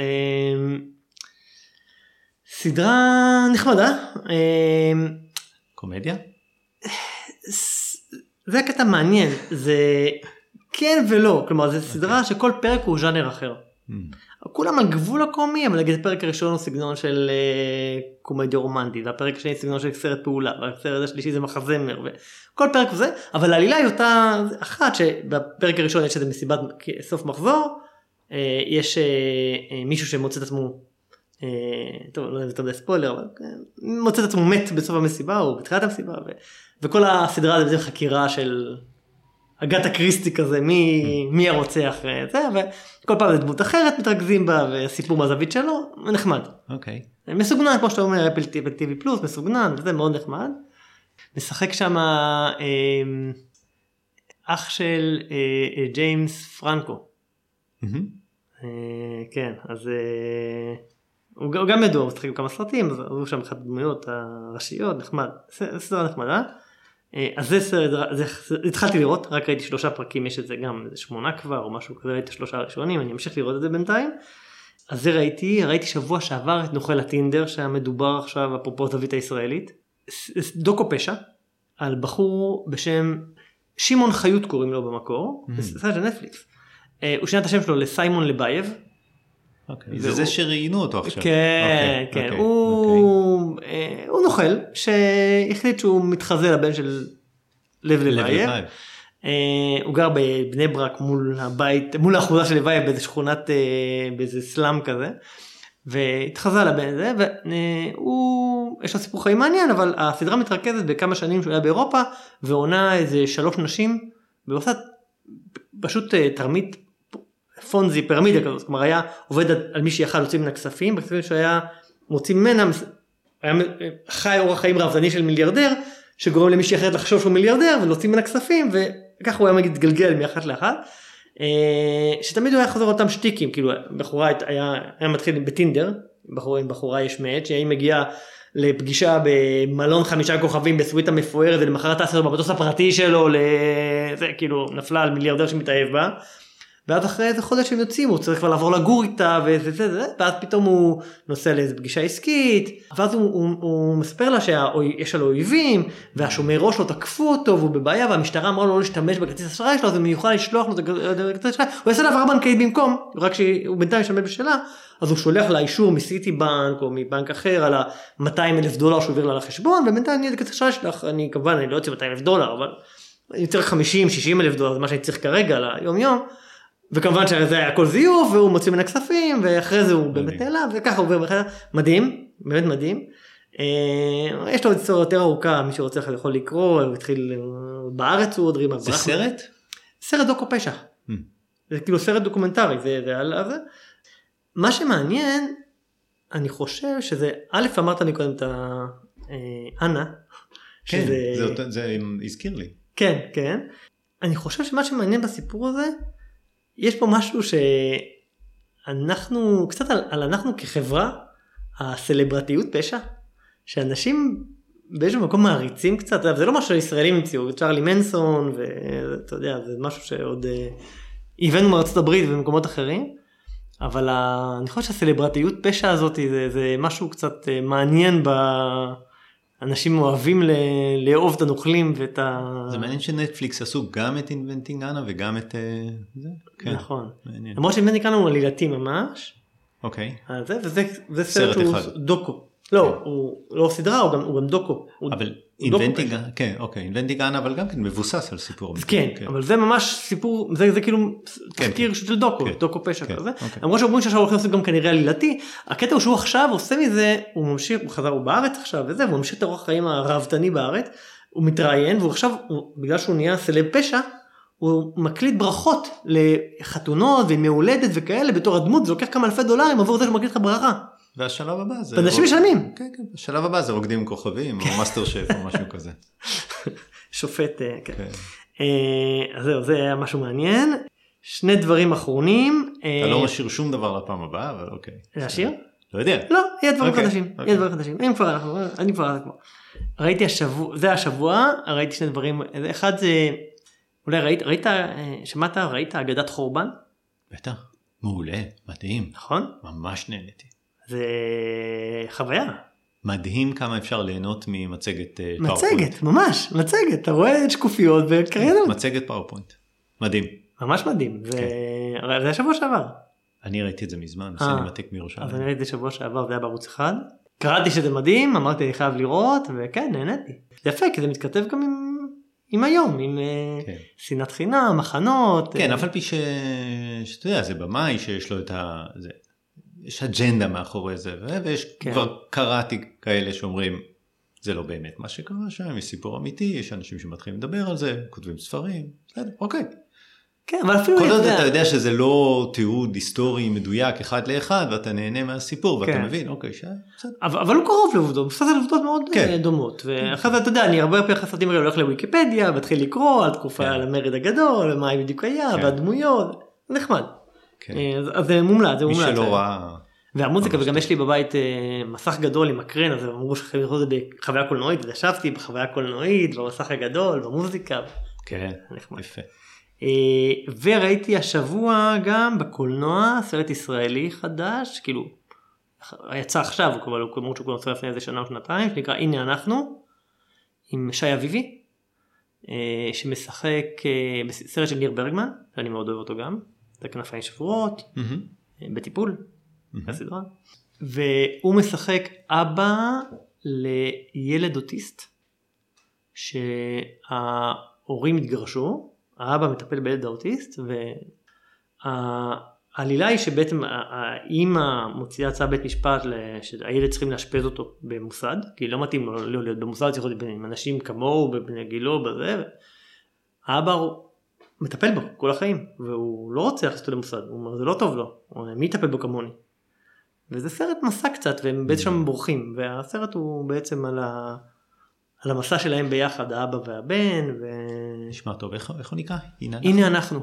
סדרה נחמדה. קומדיה? זה הקטע מעניין זה כן ולא כלומר זה סדרה okay. שכל פרק הוא ז'אנר אחר. כולם על גבול הקומי אבל נגיד הפרק הראשון הוא סגנון של uh, קומדיה רומנטית והפרק השני סגנון של סרט פעולה והסרט השלישי זה מחזמר וכל פרק זה אבל העלילה היא אותה אחת שבפרק הראשון יש איזה מסיבת סוף מחזור uh, יש uh, מישהו שמוצא את עצמו טוב לא יודע אם ספוילר אבל מוצא את עצמו מת בסוף המסיבה או בתחילת המסיבה וכל הסדרה זה חקירה של אגת הקריסטי כזה מי, מי הרוצח זה וכל פעם זה דמות אחרת מתרכזים בה וסיפור מהזווית שלו נחמד. אוקיי. Okay. מסוגנן כמו שאתה אומר אפל טיווי פלוס מסוגנן וזה מאוד נחמד. משחק שם אה, אח של אה, אה, ג'יימס פרנקו. Mm-hmm. אה, כן אז אה, הוא, הוא גם ידוע הוא משחק בכמה סרטים אז הוא שם אחת הדמויות הראשיות נחמד סדרה נחמדה. אה, אז זה סרט, זה, זה, התחלתי לראות, רק ראיתי שלושה פרקים, יש את זה גם איזה שמונה כבר או משהו כזה, ראיתי שלושה ראשונים, אני אמשיך לראות את זה בינתיים. אז זה ראיתי, ראיתי שבוע שעבר את נוכל הטינדר שהיה מדובר עכשיו אפרופו זווית הישראלית. דוקו פשע על בחור בשם שמעון חיות קוראים לו במקור, mm-hmm. זה סרט של נטפליקס. אה, הוא שינה את השם שלו לסיימון לבייב. אוקיי. זה זה שראיינו אותו עכשיו. כן, אוקיי, כן, אוקיי, הוא אה, הוא נוכל שהחליט שהוא מתחזה לבן של לב לבייב. אה, הוא גר בבני ברק מול הבית, מול האחוזה של לבייב באיזה שכונת, אה, באיזה סלאם כזה. והתחזה לבן הזה והוא יש לו סיפור חיים מעניין אבל הסדרה מתרכזת בכמה שנים שהוא היה באירופה ועונה איזה שלוש נשים ועושה פשוט אה, תרמית פונזי פירמידה כזאת, כלומר היה עובד על, מי שיכל להוציא ממנה כספים, בכספים שהוא היה מוציא ממנה, היה חי אורח חיים רבזני של מיליארדר, שגורם למישהי אחרת לחשוב שהוא מיליארדר ולהוציא ממנה כספים וככה הוא היה מגיד גלגל מאחת לאחת. אה, שתמיד הוא היה חוזר אותם שטיקים כאילו בחורה היה, היה מתחיל בטינדר בחורה עם בחורה יש מאט שהיא מגיעה לפגישה במלון חמישה כוכבים בסוויטה מפוארת ולמחרת טסה לו במטוס הפרטי שלו לזה כאילו נפלה על מיליארדר שמתאהב בה. ואז אחרי איזה חודש הם יוצאים הוא צריך כבר לעבור לגור איתה וזה זה זה ואז פתאום הוא נוסע לאיזה פגישה עסקית ואז הוא, הוא, הוא מספר לה שיש לו אויבים והשומר ראש לא תקפו אותו והוא בבעיה והמשטרה אמרה לו לא להשתמש בכרטיס אשראי שלו אז הוא יוכל לשלוח לו את הכרטיס אשראי. הוא יעשה לה בנקאית במקום רק שהוא בינתיים ישתמש בשלה. אז הוא שולח לה אישור מסיטי בנק או מבנק אחר על ה-200 אלף דולר שהוא העביר לה לחשבון ובינתיים אני את אשראי שלך. אני כמובן אני לא יוצא 200 אלף דולר אבל אני צריך 50 60 אלף דולר זה מה שאני צריך כרגע ליום יום. וכמובן שזה היה הכל זיוף והוא מוציא ממנה כספים ואחרי זה הוא באמת נעלם וככה הוא עובר בחברה מדהים באמת מדהים. אה, יש לו היסטוריה יותר ארוכה מי שרוצה יכול לקרוא הוא התחיל בארץ הוא עוד רימה. זה סרט? סרט דוקו פשע. Hmm. זה כאילו סרט דוקומנטרי זה, זה על זה. מה שמעניין אני חושב שזה א' אמרת לי קודם את האנה. כן זה, זה הזכיר לי. כן כן. אני חושב שמה שמעניין בסיפור הזה יש פה משהו שאנחנו, קצת על, על אנחנו כחברה, הסלברטיות פשע, שאנשים באיזשהו מקום מעריצים קצת, זה לא משהו שישראלים המציאו, צ'ארלי מנסון, ואתה יודע, זה משהו שעוד אה, הבאנו מארצות הברית וממקומות אחרים, אבל אני חושב שהסלברטיות פשע הזאת זה, זה משהו קצת אה, מעניין ב... אנשים אוהבים לאהוב את הנוכלים ואת ה... זה מעניין שנטפליקס עשו גם את Inventing Anna וגם את אה, זה. כן. נכון. למרות ש Inventing Anna הוא עלילתי ממש. אוקיי. זה, וזה, זה סרט שהוא דוקו. לא, כן. הוא לא סדרה, הוא גם, הוא גם דוקו. אבל Inventing, כן, אוקיי, Inventing Anna אבל גם כן מבוסס על סיפור. כן, כן, אבל זה ממש סיפור, זה, זה כאילו כן, תחקיר כן. של דוקו, כן. דוקו פשע כן, כזה. אוקיי. למרות שאומרים שעכשיו הולכים לעשות גם כנראה עלילתי, הקטע הוא שהוא עכשיו עושה מזה, הוא ממשיך, הוא חזר, הוא בארץ עכשיו וזה, והוא ממשיך את אורח החיים הראוותני בארץ, הוא מתראיין, והוא עכשיו, הוא, בגלל שהוא נהיה סלב פשע, הוא מקליט ברכות לחתונות וימי הולדת וכאלה בתור הדמות, זה לוקח כמה אלפי דולרים עבור זה שהוא מקליט לך ברכה. והשלב הבא זה... ואנשים משלמים. כן, כן, השלב הבא זה רוקדים עם כוכבים או מאסטר שף או משהו כזה. שופט, אה, כן. כן. אה, אז זהו, זה היה משהו מעניין. שני דברים אחרונים. אתה לא אה, משאיר שום דבר לפעם הבאה, אבל אוקיי. להשאיר? לא יודע. לא, יהיה דברים אוקיי, חדשים. יהיה אוקיי. דברים חדשים. אם כבר אנחנו, אני כבר... ראיתי השבוע, זה השבוע, ראיתי שני דברים. אחד זה, אולי ראית, ראית, שמעת, ראית אגדת חורבן? בטח. מעולה, מדהים. נכון? ממש נהניתי. זה חוויה. מדהים כמה אפשר ליהנות ממצגת פאורפוינט. אה, מצגת, ממש, מצגת, אתה רואה שקופיות וקריינות. מצגת פאורפוינט, מדהים. ממש מדהים, זה כן. היה שבוע שעבר. אני ראיתי את זה מזמן, סינמטק מירושלים. אז אני ראיתי את זה שבוע שעבר, זה היה בערוץ אחד. קראתי שזה מדהים, אמרתי אני חייב לראות, וכן, נהניתי. זה יפה, כי זה מתכתב גם עם, עם היום, עם אה, כן. שנאת חינם, מחנות. כן, אף על פי שאתה יודע, זה במאי שיש לו את ה... זה... יש אג'נדה מאחורי זה, ויש כן. כבר קראתי כאלה שאומרים, זה לא באמת מה שקרה שם, יש סיפור אמיתי, יש אנשים שמתחילים לדבר על זה, כותבים ספרים, בסדר, אוקיי. כן, אבל אפילו... כל עוד אתה יודע שזה לא תיעוד היסטורי מדויק אחד לאחד, ואתה נהנה מהסיפור, ואתה כן. מבין, אוקיי, בסדר. אבל, אבל הוא קרוב לעובדות, מבוסס על עובדות מאוד כן. אה, דומות. ואחרי זה, אתה יודע, אני הרבה פעמים סרטים האלה הולך לוויקיפדיה, מתחיל לקרוא על תקופה, כן. על המרד הגדול, ומה בדיוק היה, כן. והדמויות, נחמד. כן. אה, אז, זה מומלץ, זה מומלץ. מי שלא ראה... והמוזיקה וגם יש לי בבית אה, מסך גדול עם מקרן אז אמרו שחייבים לראות את זה בחוויה קולנועית וישבתי בחוויה קולנועית במסך הגדול במוזיקה. כן. יפה. אה, וראיתי השבוע גם בקולנוע סרט ישראלי חדש כאילו יצא עכשיו אבל הוא אמרו שהוא כבר יצא לפני איזה שנה או שנתיים שנקרא הנה אנחנו עם שי אביבי אה, שמשחק בסרט של ניר ברגמן שאני מאוד אוהב אותו גם את הכנפיים שבורות בטיפול הסדרה. והוא משחק אבא לילד אוטיסט שההורים התגרשו, האבא מטפל בילד האוטיסט והעלילה היא שבעצם האימא מוציאה צו בית משפט שהילד צריכים לאשפז אותו במוסד כי לא מתאים לו להיות במוסד צריך להיות עם אנשים כמוהו בבני גילו בזה. האבא מטפל בו כל החיים, והוא לא רוצה להכניס אותו למוסד, הוא אומר זה לא טוב לו, הוא אומר, מי יטפל בו כמוני? וזה סרט מסע קצת, והם בעצם שם בורחים, והסרט הוא בעצם על, ה... על המסע שלהם ביחד, האבא והבן, ו... נשמע טוב, איך, איך הוא נקרא? הנה, הנה אנחנו,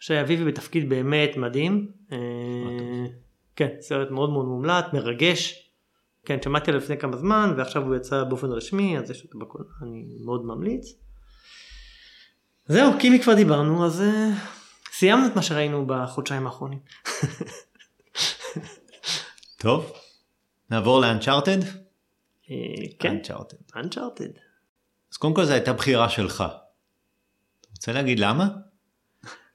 שאביבי בתפקיד באמת מדהים, אה, כן, סרט מאוד מאוד מומלץ, מרגש, כן, שמעתי עליו לפני כמה זמן, ועכשיו הוא יצא באופן רשמי, אז יש אותו בכל, אני מאוד ממליץ. זהו, קימי כבר דיברנו, אז uh, סיימנו את מה שראינו בחודשיים האחרונים. טוב, נעבור לאנצ'ארטד? אה, כן, אנצ'ארטד. אנצ'ארטד. אז קודם כל זו הייתה בחירה שלך. אתה רוצה להגיד למה?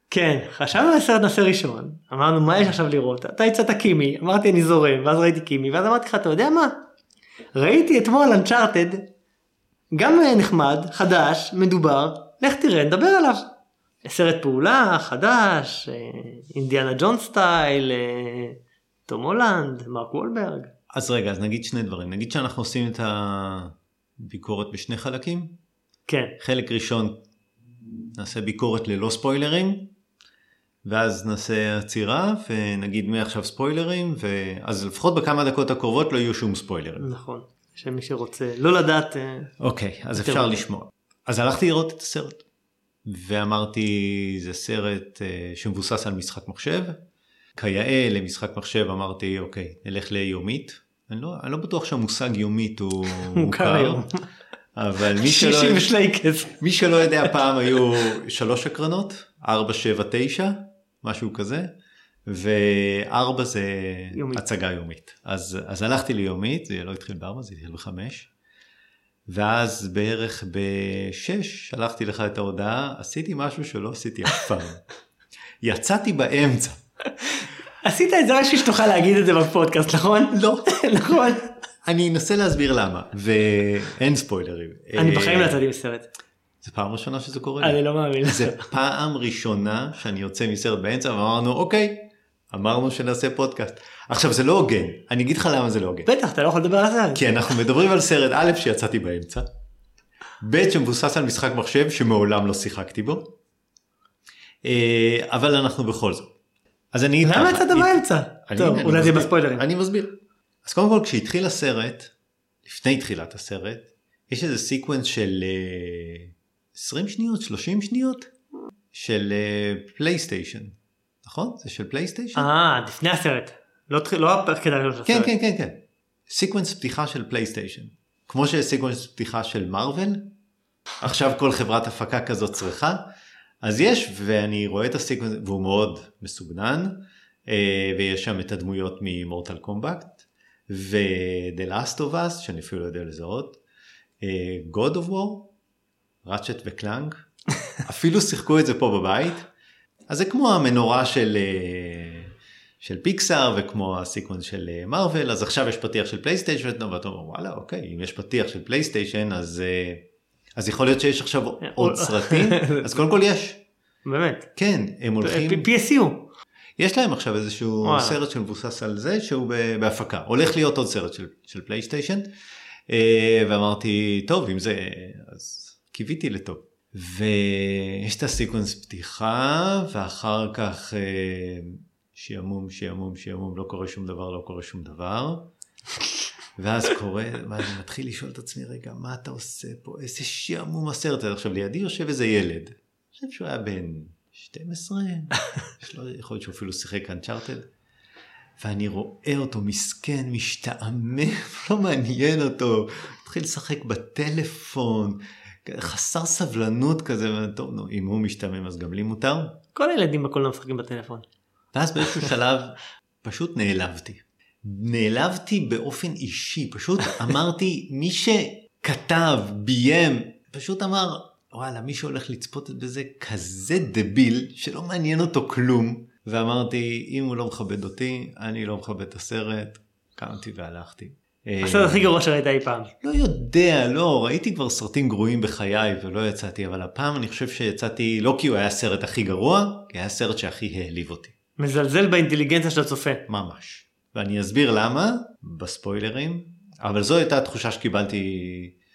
כן, חשבנו על סרט נושא ראשון, אמרנו מה יש עכשיו לראות, אתה הצעת קימי, אמרתי אני זורם, ואז ראיתי קימי, ואז אמרתי לך אתה יודע מה? ראיתי אתמול אנצ'ארטד, גם אה, נחמד, חדש, מדובר, לך תראה, נדבר עליו. סרט פעולה, חדש, אה, אינדיאנה ג'ון סטייל, אה, תום הולנד, מרק וולברג. אז רגע, אז נגיד שני דברים. נגיד שאנחנו עושים את הביקורת בשני חלקים. כן, חלק ראשון נעשה ביקורת ללא ספוילרים, ואז נעשה עצירה, ונגיד מעכשיו ספוילרים, ואז לפחות בכמה דקות הקרובות לא יהיו שום ספוילרים. נכון, שמי שרוצה לא לדעת, אה, אוקיי, אז אפשר. לשמוע. אז הלכתי לראות את הסרט, ואמרתי, זה סרט אה, שמבוסס על משחק מחשב. כיאה למשחק מחשב אמרתי, אוקיי, נלך ליומית. אני לא, אני לא בטוח שהמושג יומית הוא מוכר היום. אבל מי שלא. מי שלא יודע, פעם היו שלוש הקרנות, ארבע, שבע, תשע, משהו כזה, וארבע זה יומית. הצגה יומית. אז, אז הלכתי ליומית, זה לא התחיל בארבע, זה התחיל בחמש. ואז בערך בשש שלחתי לך את ההודעה, עשיתי משהו שלא עשיתי אף פעם. יצאתי באמצע. עשית את זה רק בשביל שתוכל להגיד את זה בפודקאסט, נכון? לא. נכון. אני אנסה להסביר למה, ואין ספוילרים. אני אה, בחיים לא יצאתי בסרט. זה פעם ראשונה שזה קורה לי. אני לא מאמין. זה פעם ראשונה שאני יוצא מסרט באמצע ואמרנו אוקיי, אמרנו שנעשה פודקאסט. עכשיו זה לא הוגן, אני אגיד לך למה זה לא הוגן. בטח, אתה לא יכול לדבר על זה. כי אנחנו מדברים על סרט א' שיצאתי באמצע, ב' שמבוסס על משחק מחשב שמעולם לא שיחקתי בו, אה, אבל אנחנו בכל זאת. אז אני למה יצאת באמצע? טוב, אולי זה. בספוילרים. אני מסביר. אז קודם כל כשהתחיל הסרט, לפני תחילת הסרט, יש איזה sequence של אה, 20 שניות, 30 שניות, של אה, פלייסטיישן, נכון? זה של פלייסטיישן? אה, לפני הסרט. לא לא הפרק הראשון של כן, הסרט. כן, כן, כן. sequence פתיחה של פלייסטיישן. כמו שיש sequence פתיחה של מארוול, עכשיו כל חברת הפקה כזאת צריכה, אז יש, ואני רואה את ה sequence, והוא מאוד מסוגנן, אה, ויש שם את הדמויות מ Mortal Kombat, ו-The Last of Us, שאני אפילו לא יודע לזהות, אה, God of War, Ratchet ו Clank, אפילו שיחקו את זה פה בבית, אז זה כמו המנורה של, אה, של פיקסאר וכמו ה sequence של אה, מארוול, אז עכשיו יש פתיח של פלייסטיישן, ואתה אומר וואלה אוקיי, אם יש פתיח של פלייסטיישן אז, אה, אז יכול להיות שיש עכשיו עוד סרטים, אז קודם כל יש, באמת. כן, הם הולכים, PSU. יש להם עכשיו איזשהו וואלה. סרט שמבוסס על זה שהוא בהפקה, הולך להיות עוד סרט של, של פלייסטיישן, ואמרתי טוב אם זה, אז קיוויתי לטוב. ויש את הסיקוונס פתיחה ואחר כך אה, שעמום שעמום שעמום לא קורה שום דבר לא קורה שום דבר. ואז קורה, ואני מתחיל לשאול את עצמי רגע מה אתה עושה פה איזה שעמום הסרט הזה עכשיו לידי יושב איזה ילד. אני חושב שהוא היה בן 12, יש לו- יכול להיות שהוא אפילו שיחק אנצ'ארטד. ואני רואה אותו מסכן, משתעמם, לא מעניין אותו, התחיל לשחק בטלפון, חסר סבלנות כזה, וטוב, נו, אם הוא משתעמם אז גם לי מותר. כל הילדים בקולנוע משחקים בטלפון. ואז באיזשהו שלב פשוט נעלבתי. נעלבתי באופן אישי, פשוט אמרתי, מי שכתב, ביים, פשוט אמר, וואלה, מי שהולך לצפות בזה כזה דביל, שלא מעניין אותו כלום. ואמרתי, אם הוא לא מכבד אותי, אני לא מכבד את הסרט, קמתי והלכתי. הסרט הכי גרוע שראית אי פעם. לא יודע, לא, ראיתי כבר סרטים גרועים בחיי ולא יצאתי, אבל הפעם אני חושב שיצאתי, לא כי הוא היה הסרט הכי גרוע, כי היה הסרט שהכי העליב אותי. מזלזל באינטליגנציה של הצופה. ממש. ואני אסביר למה בספוילרים, אבל זו הייתה התחושה שקיבלתי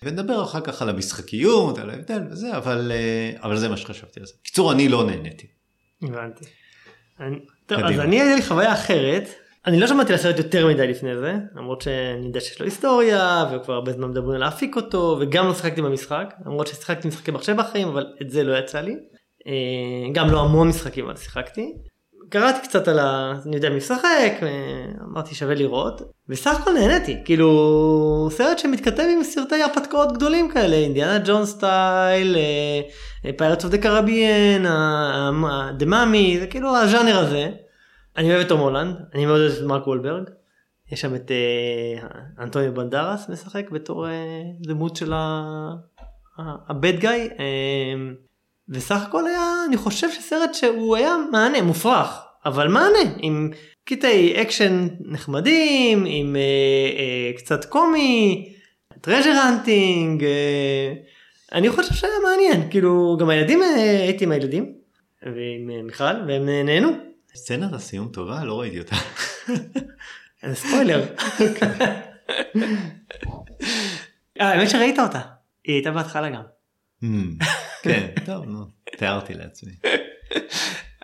ונדבר אחר כך על המשחקיות, על ההבדל וזה, אבל, אה, אבל זה מה שחשבתי על זה. בקיצור, אני לא נהניתי. הבנתי. אני, טוב. אז אני הייתה לי חוויה אחרת. אני לא שמעתי על הסרט יותר מדי לפני זה, למרות שאני יודע שיש לו היסטוריה, וכבר הרבה זמן מדברים על להפיק אותו, וגם לא שיחקתי במשחק, למרות ששיחקתי משחקי מחשב בחיים, אבל את זה לא יצא לי. אה, גם לא המון משחקים אבל שיחקתי. קראתי קצת על ה... אני יודע מי משחק, אה, אמרתי שווה לראות, וסך הכל נהניתי, כאילו סרט שמתכתב עם סרטי הרפתקאות גדולים כאלה, אינדיאנה ג'ון סטייל, Pirates of the Caribbean, The Mummy, זה כאילו הז'אנר הזה. אני אוהב את תום הולנד, אני מאוד אוהב את מרק וולברג. יש שם את אה, אנטוניו בנדרס משחק בתור אה, דמות של ה bad guy. וסך הכל היה, אני חושב שסרט שהוא היה מהנה, מופרך, אבל מהנה, עם קטעי אקשן נחמדים, עם אה, אה, קצת קומי, treasure hunting, אה, אני חושב שהיה מעניין, כאילו גם הילדים, אה, הייתי עם הילדים, ועם אה, מיכל, והם אה, נהנו. סצנת הסיום טובה? לא ראיתי אותה. זה ספוילר. אה, האמת שראית אותה, היא הייתה בהתחלה גם. Hmm, כן, טוב, נו, תיארתי לעצמי.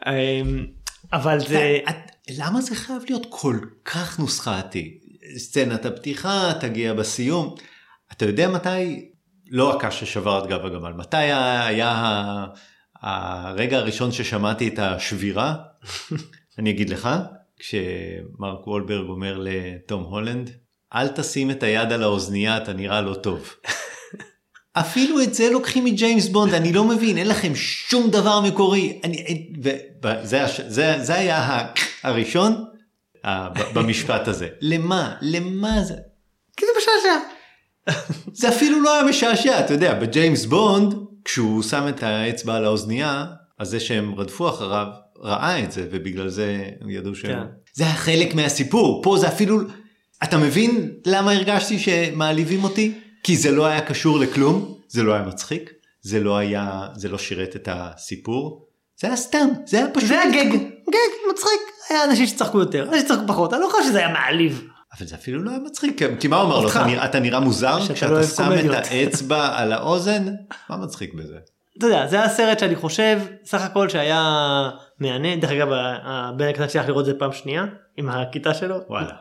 אמ, אבל זה... את- למה זה חייב להיות כל כך נוסחתי? סצנת הפתיחה תגיע בסיום. אתה יודע מתי, לא הקש ששבר את גב הגמל, מתי היה הרגע הראשון ששמעתי את השבירה? אני אגיד לך, כשמרק וולברג אומר לתום הולנד, אל תשים את היד על האוזנייה, אתה נראה לא טוב. אפילו את זה לוקחים מג'יימס בונד, אני לא מבין, אין לכם שום דבר מקורי. אני, אין- ו- ב- זה, זה, זה היה ה- הראשון במשפט הזה. למה? למה זה? כי זה משעשע. זה אפילו לא היה משעשע, אתה יודע, בג'יימס בונד, כשהוא שם את האצבע על האוזנייה, אז זה שהם רדפו אחריו, ראה את זה, ובגלל זה הם ידעו שהם... כן. זה היה חלק מהסיפור, פה זה אפילו... אתה מבין למה הרגשתי שמעליבים אותי? כי זה לא היה קשור לכלום, זה לא היה מצחיק, זה לא היה, זה לא שירת את הסיפור, זה היה סתם, זה היה פשוט... זה היה גג, גג, מצחיק. היה אנשים שצחקו יותר, אנשים שצחקו פחות, אני לא חושב שזה היה מעליב. אבל זה אפילו לא היה מצחיק, כי- מה הוא אמר לו. אתה נראה- אתה נראה מוזר שאתה לא כשאתה אוהב שם את קומדיות." האצבע על האוזן? מה מצחיק בזה? אתה יודע, זה היה סרט שאני חושב, סך הכל שהיה מהנה. דרך אגב, הבן הקטן שלי הלך לראות את זה פעם שנייה, עם הכיתה שלו. וואלה,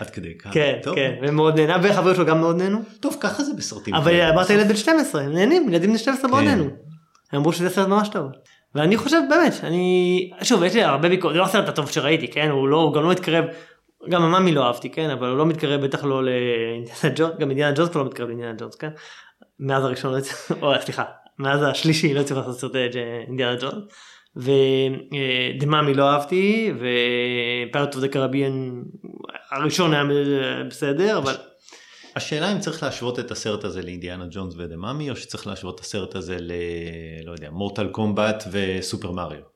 עד כדי כך. כן, טוב. כן, ומאוד נהנה, והחברים שלו גם מאוד נהנו. טוב, ככה זה בסרטים. אבל. אמרת ילד בן 12, הם נהנים, ילדים בני 12 מאוד כן. נהנו. הם אמרו שזה סרט ממש טוב. ואני חושב באמת, אני, שוב, יש לי הרבה ביקורת, זה לא הסרט הטוב שראיתי, כן, הוא לא, הוא גם לא מתקרב, גם ה Mummy לא אהבתי, כן, אבל הוא לא מתקרב בטח לא לאינדיאנה ג'ונס, גם אינדיאנה ג'ונס כבר לא מתקרב לאינדיאנה ג'ונס, כן, מאז הראשון, לא או סליחה, מאז השלישי לא הצליחו לעשות סרטי ג'- אינדיאנה ג'ונס, ו The Mummy לא אהבתי, ו Pirate of the Caribbean הראשון היה בסדר, אבל השאלה אם צריך להשוות את הסרט הזה לאינדיאנה ג'ונס ו The Mummy, או שצריך להשוות את הסרט הזה ל... לא יודע, מורטל קומבט וסופר מריו.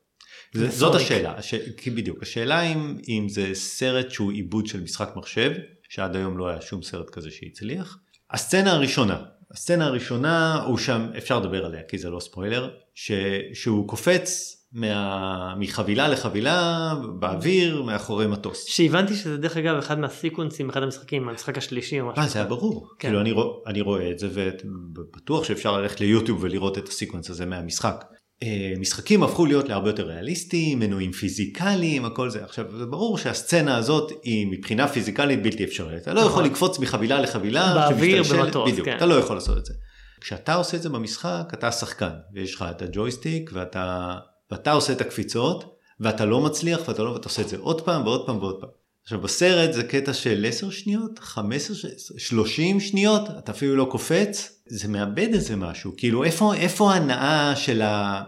זה- זאת. השאלה, הש... בדיוק, השאלה אם, אם זה סרט שהוא עיבוד של משחק מחשב, שעד היום לא היה שום סרט כזה שהצליח. הסצנה הראשונה, הסצנה הראשונה הוא שם, אפשר לדבר עליה כי זה לא ספוילר, ש... שהוא קופץ מה... מחבילה לחבילה באוויר מאחורי מטוס. שהבנתי שזה דרך אגב אחד מהסיקוונסים, אחד המשחקים, המשחק השלישי או משהו. אה, זה היה ברור. כן. כאילו אני, רוא, אני רואה את זה ובטוח שאפשר ללכת ליוטיוב ולראות את ה sequence הזה מהמשחק. אה, משחקים הפכו להיות להרבה יותר ריאליסטיים, מנועים פיזיקליים, הכל זה. עכשיו זה ברור שהסצנה הזאת היא מבחינה פיזיקלית בלתי אפשרית. אתה לא נכון. יכול לקפוץ מחבילה לחבילה. באוויר, במטוס, בדיוק, כן. אתה לא יכול לעשות את זה. כשאתה עושה את זה במשחק, אתה השחקן, ויש לך את הג'ויסטיק, ואתה, ואתה עושה את הקפיצות, ואתה לא מצליח, ואתה לא, ואתה עושה את זה עוד פעם ועוד פעם ועוד פעם. עכשיו בסרט זה קטע של 10 שניות, 15, ש- 30 שניות, אתה אפילו לא קופץ, זה מאבד איזה משהו, כאילו איפה, איפה ההנאה של ה...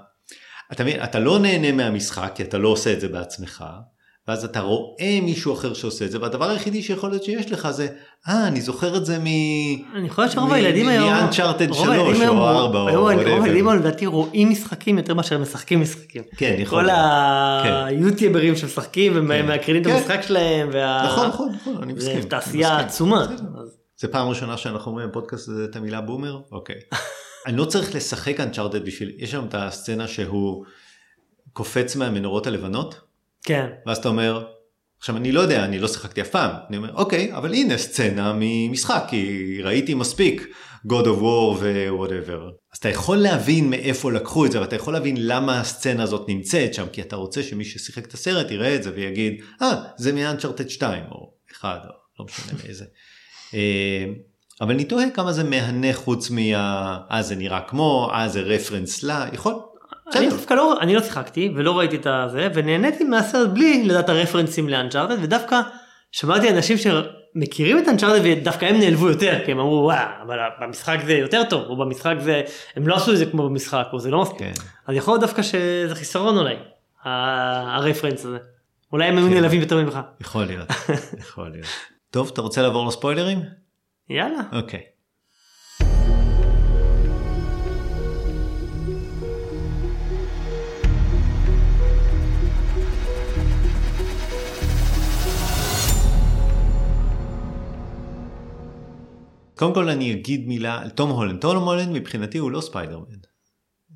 אתה מבין, אתה לא נהנה מהמשחק כי אתה לא עושה את זה בעצמך, ואז אתה רואה מישהו אחר שעושה את זה, והדבר היחידי שיכול להיות שיש לך זה, אה, אני זוכר את זה מ... אני חושב שרוב הילדים היום, מ-Uncharted רוב 3 הילדים היום- או 4 או רוב. הילדים היום לדעתי רואים משחקים יותר מאשר משחקים משחקים. כן, יכול כל להיות. היוטיוברים שמשחקים ומקרינים את כן. המשחק שלהם, נכון, נכון, נכון, אני מסכים. אני תעשייה. עצומה. זה פעם ראשונה שאנחנו אומרים בפודקאסט הזה את המילה בומר? אוקיי. אני לא צריך לשחק אנצ'ארטד בשביל, יש שם את הסצנה שהוא קופץ מהמנורות הלבנות, כן, ואז אתה אומר, עכשיו אני לא יודע, אני לא שיחקתי אף פעם, אני אומר אוקיי, אבל הנה סצנה ממשחק, כי ראיתי מספיק God of War ו-whatever. אז אתה יכול להבין מאיפה לקחו את זה, ואתה יכול להבין למה הסצנה הזאת נמצאת שם, כי אתה רוצה שמי ששיחק את הסרט יראה את זה ויגיד, אה, ah, זה מאנצ'ארטד 2 או 1 או לא משנה מאיזה. אה, אבל אני תוהה כמה זה מהנה חוץ מה... אה זה נראה כמו, אה זה רפרנס לה, יכול, אני דווקא לא, אני לא שיחקתי ולא ראיתי את הזה ונהניתי מהסרט בלי לדעת הרפרנסים לאנצ'ארטד ודווקא שמעתי אנשים שמכירים את אנצ'ארטד ודווקא הם נעלבו יותר כי הם אמרו וואו אבל במשחק זה יותר טוב או במשחק זה הם לא עשו את זה כמו במשחק או זה לא מספיק כן. אז יכול להיות דווקא שזה חיסרון אולי הרפרנס הזה אולי הם היו כן. נעלבים יותר ממך. יכול להיות יכול להיות. טוב אתה רוצה לעבור לספוילרים? יאללה. אוקיי. קודם כל אני אגיד מילה על תום הולנד. תום הולנד מבחינתי הוא לא ספיידרמן.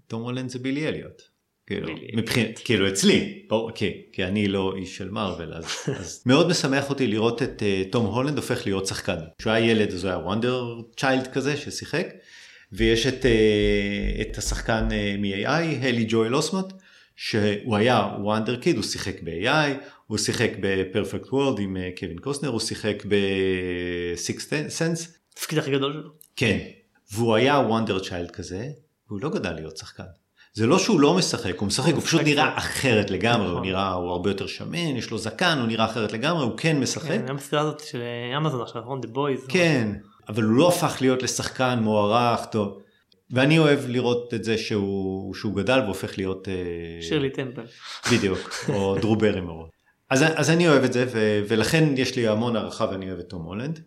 תום הולנד זה בילי אליוט. כאילו, מבחינת, כאילו אצלי, בוא, כי, כי אני לא איש של מארוול, אז, אז מאוד משמח אותי לראות את אה, תום הולנד הופך להיות שחקן. כשהוא היה ילד אז הוא היה wonder child כזה ששיחק, ויש את, אה, את השחקן אה, מ-AI, הלי ג'ואל אוסמנט, שהוא היה wonder kid, הוא שיחק ב-AI, הוא שיחק ב Perfect World עם קווין קוסנר, הוא שיחק ב Sixth Sense, התפקיד הכי גדול שלו. כן, והוא היה וונדר צ'יילד כזה, והוא לא גדל להיות שחקן. זה לא שהוא לא משחק, הוא משחק, הוא פשוט נראה אחרת לגמרי, הוא נכון. נראה, הוא הרבה יותר שמן, יש לו זקן, הוא נראה אחרת לגמרי, הוא כן משחק. כן, גם הסדרה הזאת של אמזון עכשיו, נכון? The Boys. כן, אבל הוא לא הפך להיות לשחקן מוערך, טוב. ואני אוהב לראות את זה שהוא, שהוא גדל והופך להיות... אה, שירלי טמפל. בדיוק, או דרו ברימור. אז, אז אני אוהב את זה, ו, ולכן יש לי המון הערכה ואני אוהב את תום הולנד.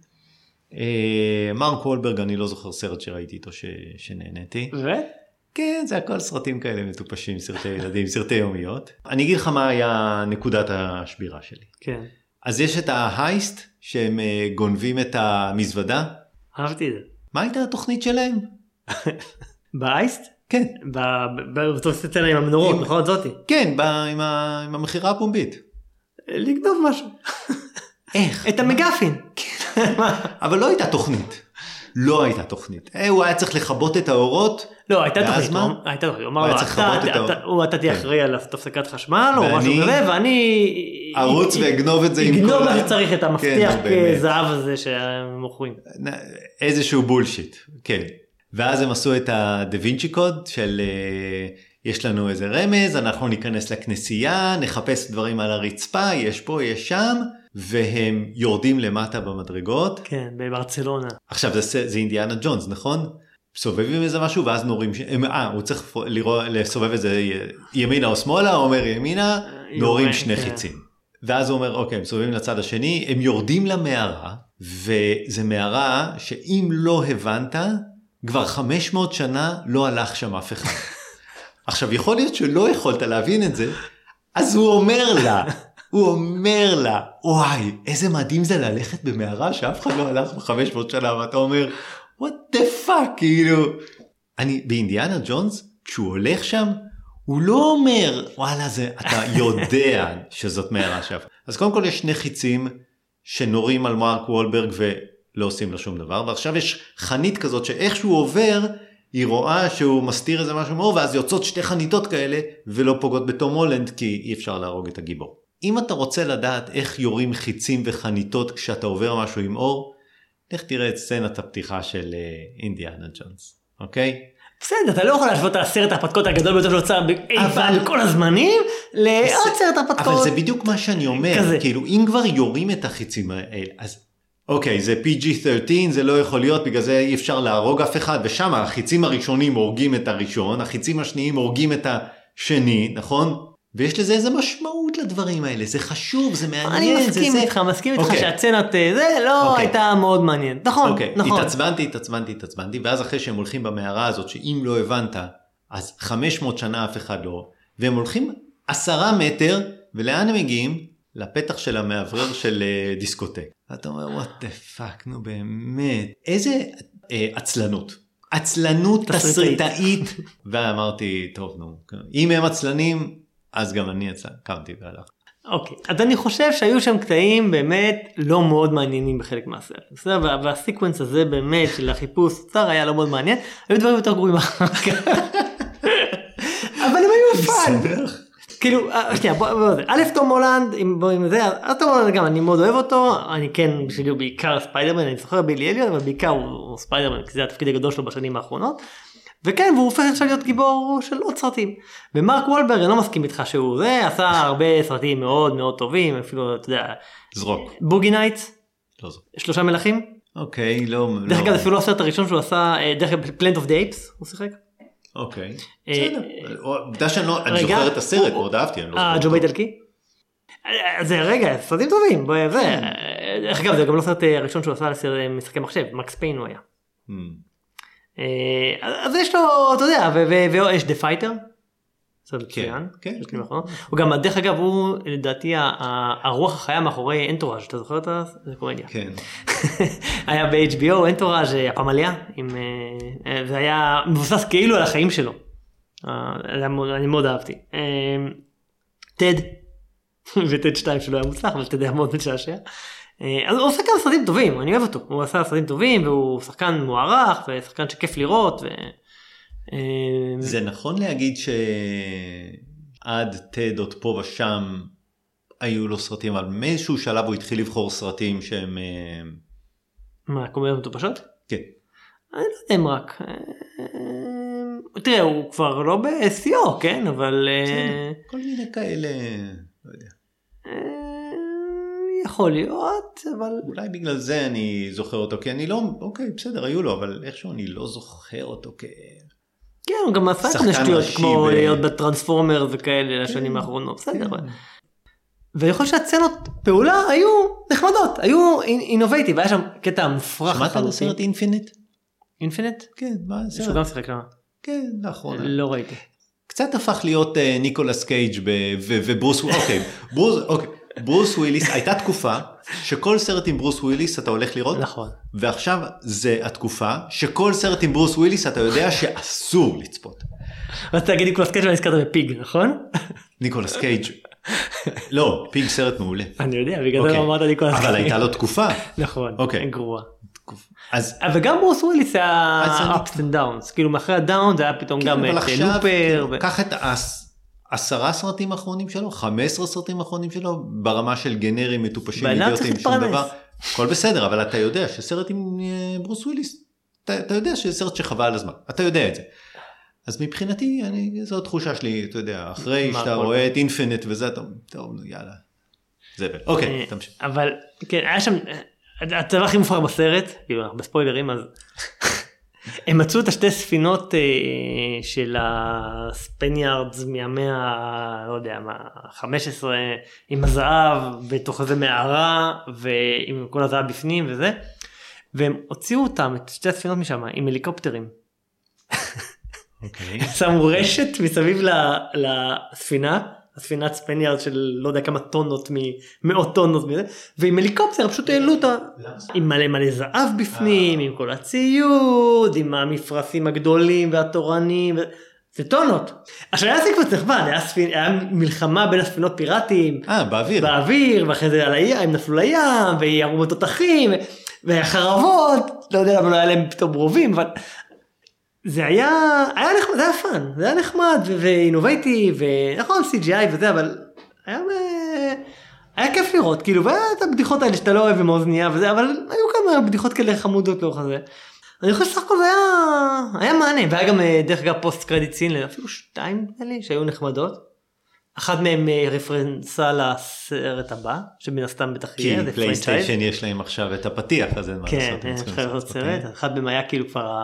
אה, מרק וולברג אני לא זוכר סרט שראיתי איתו ש... שנהניתי. ו? כן זה הכל סרטים כאלה מטופשים סרטי ילדים סרטי יומיות. אני אגיד לך מה היה נקודת השבירה שלי. כן. אז יש את ההייסט שהם אה, גונבים את המזוודה. אהבתי את זה. מה הייתה התוכנית שלהם? בהייסט? כן. באותו סצנה עם המנורות, נכון זאתי. כן, עם המכירה הפומבית. לגנוב משהו. איך? את המגפין. אבל לא הייתה תוכנית. לא הייתה תוכנית. אה, הוא היה צריך לכבות את האורות. לא, הייתה תוכנית. מה? הייתה תוכנית. הוא אמר לו, אתה תהיה כן. אחראי על הפסקת חשמל או משהו כזה, ואני... ארוץ ואגנוב את זה עם כל... אגנוב מה שצריך את המפתח כן, זהב הזה שהם מוכרים. איזשהו בולשיט, כן. ואז הם עשו את הדה וינצ'י קוד של אה, יש לנו איזה רמז, אנחנו ניכנס לכנסייה, נחפש דברים על הרצפה, יש פה, יש שם. והם יורדים למטה במדרגות. כן, בברצלונה. עכשיו זה, זה אינדיאנה ג'ונס, נכון? סובבים איזה משהו ואז נורים, אה, הוא צריך לראות, לסובב את זה ימינה או שמאלה, הוא אומר ימינה, נורים שני כן. חיצים. ואז הוא אומר, אוקיי, הם סובבים לצד השני, הם יורדים למערה, וזה מערה שאם לא הבנת, כבר 500 שנה לא הלך שם אף אחד. עכשיו, יכול להיות שלא יכולת להבין את זה, אז הוא אומר לה, הוא אומר לה, וואי, איזה מדהים זה ללכת במערה שאף אחד לא הלך בחמש מאות שנה, ואתה אומר, what the fuck, כאילו. אני, באינדיאנה ג'ונס, כשהוא הולך שם, הוא לא אומר, וואלה, זה, אתה יודע שזאת מערה שאף אז קודם כל יש שני חיצים שנורים על מרק וולברג ולא עושים לו שום דבר, ועכשיו יש חנית כזאת שאיך שהוא עובר, היא רואה שהוא מסתיר איזה משהו מאור, ואז יוצאות שתי חניתות כאלה, ולא פוגעות בתום הולנד, כי אי אפשר להרוג את הגיבור. אם אתה רוצה לדעת איך יורים חיצים וחניתות כשאתה עובר משהו עם אור, לך תראה את סצנת הפתיחה של uh, אינדיאנה ג'ונס, אוקיי? בסדר, אתה לא יכול להשוות את הסרט ההרפתקאות הגדול ביותר שנוצר אי פעם בכל הזמנים לעוד סרט הרפתקאות. אבל זה בדיוק מה שאני אומר, כזה. כאילו אם כבר יורים את החיצים האלה, אז אוקיי זה PG-13 זה לא יכול להיות בגלל זה אי אפשר להרוג אף אחד ושם החיצים הראשונים הורגים את הראשון, החיצים השניים הורגים את השני, נכון? ויש לזה איזה משמעות לדברים האלה, זה חשוב, זה מעניין. אני מסכים זה איתך, זה... מסכים איתך okay. אוקיי. שהצנת אה, זה לא okay. אוקיי. הייתה מאוד מעניינת. נכון, okay. אוקיי, נכון. התעצבנתי, התעצבנתי, התעצבנתי, ואז אחרי שהם הולכים במערה הזאת, שאם לא הבנת, אז 500 שנה אף אחד לא, והם הולכים עשרה מטר, ולאן הם מגיעים? לפתח של המאוורר של אה, דיסקוטק. אתה אומר, what the fuck, נו באמת, איזה אה, עצלנות. עצלנות תסריטאית. ואמרתי, טוב נו, אם הם עצלנים, אז גם אני אצא, קמתי והלכתי. אוקיי, אז אני חושב שהיו שם קטעים באמת לא מאוד מעניינים בחלק מהסרט. בסדר? וה- וה sequence הזה באמת של החיפוש אוצר היה לא מאוד מעניין, היו דברים יותר גרועים אחר כך. אבל הם היו fun. כאילו, אה, שנייה, בוא, בוא. א', תום הולנד, אם בוא עם זה, אז תום הולנד גם, אני מאוד אוהב אותו, אני כן, בשבילי הוא בעיקר ספיידרמן, אני זוכר בילי אליוט, אבל בעיקר הוא ספיידרמן, כי זה התפקיד הגדול שלו בשנים האחרונות. וכן, והוא הופך עכשיו להיות גיבור של עוד סרטים. ומרק וולברג, אני לא מסכים איתך שהוא זה, עשה הרבה סרטים מאוד מאוד טובים, אפילו, אתה יודע, זרוק. בוגי נייטס, לא זרוק. שלושה מלכים. אוקיי, לא... דרך לא. אגב, זה אפילו לא הסרט הראשון שהוא עשה, אה, דרך אגב, Planet of the Apes, הוא שיחק. אוקיי. אה, בסדר. עובדה שאני לא... אני זוכר את הסרט, מאוד אהבתי. לא אה, ג'ו? אה, זה רגע, סרטים טובים, כן. דרך אגב זה גם לא סרט אה, הראשון שהוא עשה אה, משחקי מחשב, Max Payne הוא היה. אה, אז יש לו, אתה יודע, ויש The Fighter. סרט מצוין. כן, כן. הוא גם, דרך אגב, הוא לדעתי הרוח החיה מאחורי Entourage, אתה זוכר את ה- זה קומדיה. כן. היה ב-HBO Entourage הפמליה, זה היה מבוסס כאילו על החיים שלו. אה, זה אני מאוד אהבתי. אה, טד, וטד 2 שלא היה מוצלח, אבל טד היה מאוד משעשע. אה, אז הוא עושה כמה סרטים טובים, אני אוהב אותו, הוא עשה סרטים טובים והוא שחקן מוערך ושחקן שכיף לראות. ו... אה, זה נכון להגיד שעד טד עוד פה ושם היו לו סרטים, אבל מאיזשהו שלב הוא התחיל לבחור סרטים שהם... אה, מה, קומדיות מטופשות? כן. אני לא יודע אם רק. אה, תראה, הוא כבר לא בשיאו, כן, אבל... כל מיני כאלה, יכול להיות, אבל... אולי בגלל זה אני זוכר אותו, כי אני לא, אוקיי, בסדר, היו לו, אבל איכשהו אני לא זוכר אותו כ... כן, הוא גם עשה מיני שטויות כמו ב- להיות בטרנספורמר וכאלה לשנים האחרונות, בסדר. אבל- ואני חושב שהסצנות פעולה היו נחמדות, היו innovative, היה שם קטע מופרך שמעת על הסרט Infinite? Infinite? כן, מה שהוא הסרט? גם שיחק שם. כן, לאחרונה. לא ראיתי. קצת הפך להיות אה, ניקולס קייג' וברוס, אוקיי, ברוס, אוקיי, ברוס וויליס, הייתה תקופה שכל סרט עם ברוס וויליס אתה הולך לראות, נכון. ועכשיו זה התקופה שכל סרט עם ברוס וויליס אתה יודע שאסור לצפות. רציתי להגיד ניקולס קייג' והזכרת ב Pig, נכון? ניקולס קייג', לא, Pig סרט מעולה. אני יודע, בגלל זה אוקיי. לא אמרת ניקולס קייג'. אבל הייתה לו תקופה. נכון, אוקיי. גרוע. אז אבל גם ברוס וויליס היה ups and downs, כאילו מאחרי ה down זה היה פתאום כן, גם עכשיו, Looper. קח את עשרה סרטים האחרונים שלו, 15 סרטים האחרונים שלו, ברמה של גנרים מטופשים, אידיוטים, שום. דבר, הכל בסדר, אבל אתה יודע שסרט עם אה, ברוס וויליס, אתה, אתה יודע שזה סרט שחבל על הזמן, אתה יודע את זה. אז מבחינתי, אני, זו התחושה שלי, אתה יודע, אחרי שאתה רואה את אינפינט וזה, אתה אומר, טוב, נו יאללה. זבל. אוקיי, אה, תמשיך. אבל כן היה שם הדבר הכי מופרך בסרט כאילו אנחנו בספוילרים אז הם מצאו את השתי ספינות אה, של הספניארדס מהמאה לא יודע מה 15 עם הזהב בתוך איזה מערה ועם כל הזהב בפנים וזה והם הוציאו אותם את שתי הספינות משם עם הליקופטרים אוקיי. שמו רשת מסביב ל- לספינה, הספינת ספניארד של לא יודע כמה טונות ממאות טונות מזה, ועם הליקופטר פשוט העלו אותה עם מלא מלא זהב בפנים, עם כל הציוד, עם המפרשים הגדולים והתורנים, זה טונות. עכשיו היה סקוויץ נחמד, היה, ספינ... היה מלחמה בין הספינות פיראטים, אה, באוויר. באוויר, ואחרי זה על הים, הם נפלו לים, וירו בתותחים, וחרבות, לא יודע למה לא היה להם פתאום רובים, אבל זה היה, היה נחמד, זה היה fun, זה היה נחמד ו- ו innovative, ונכון CGI וזה, אבל היה, היה כיף לראות, כאילו, והיה את הבדיחות האלה שאתה לא אוהב עם האוזנייה וזה, אבל היו כמה בדיחות כאלה חמודות לאורך הזה. אני חושב שסך הכל זה היה, היה מהנה, והיה גם אה, דרך אגב post credit scene, אפילו שתיים נדמה לי, שהיו נחמדות. אחת מהן אה, reference לסרט הבא, שמן הסתם בטח כי יהיה, franchise. פלייסטיישן יש להם עכשיו את הפתיח, אז אין מה כן, לעשות. הם יש לעשות לעשות סרט. אחד מהם היה כאילו כבר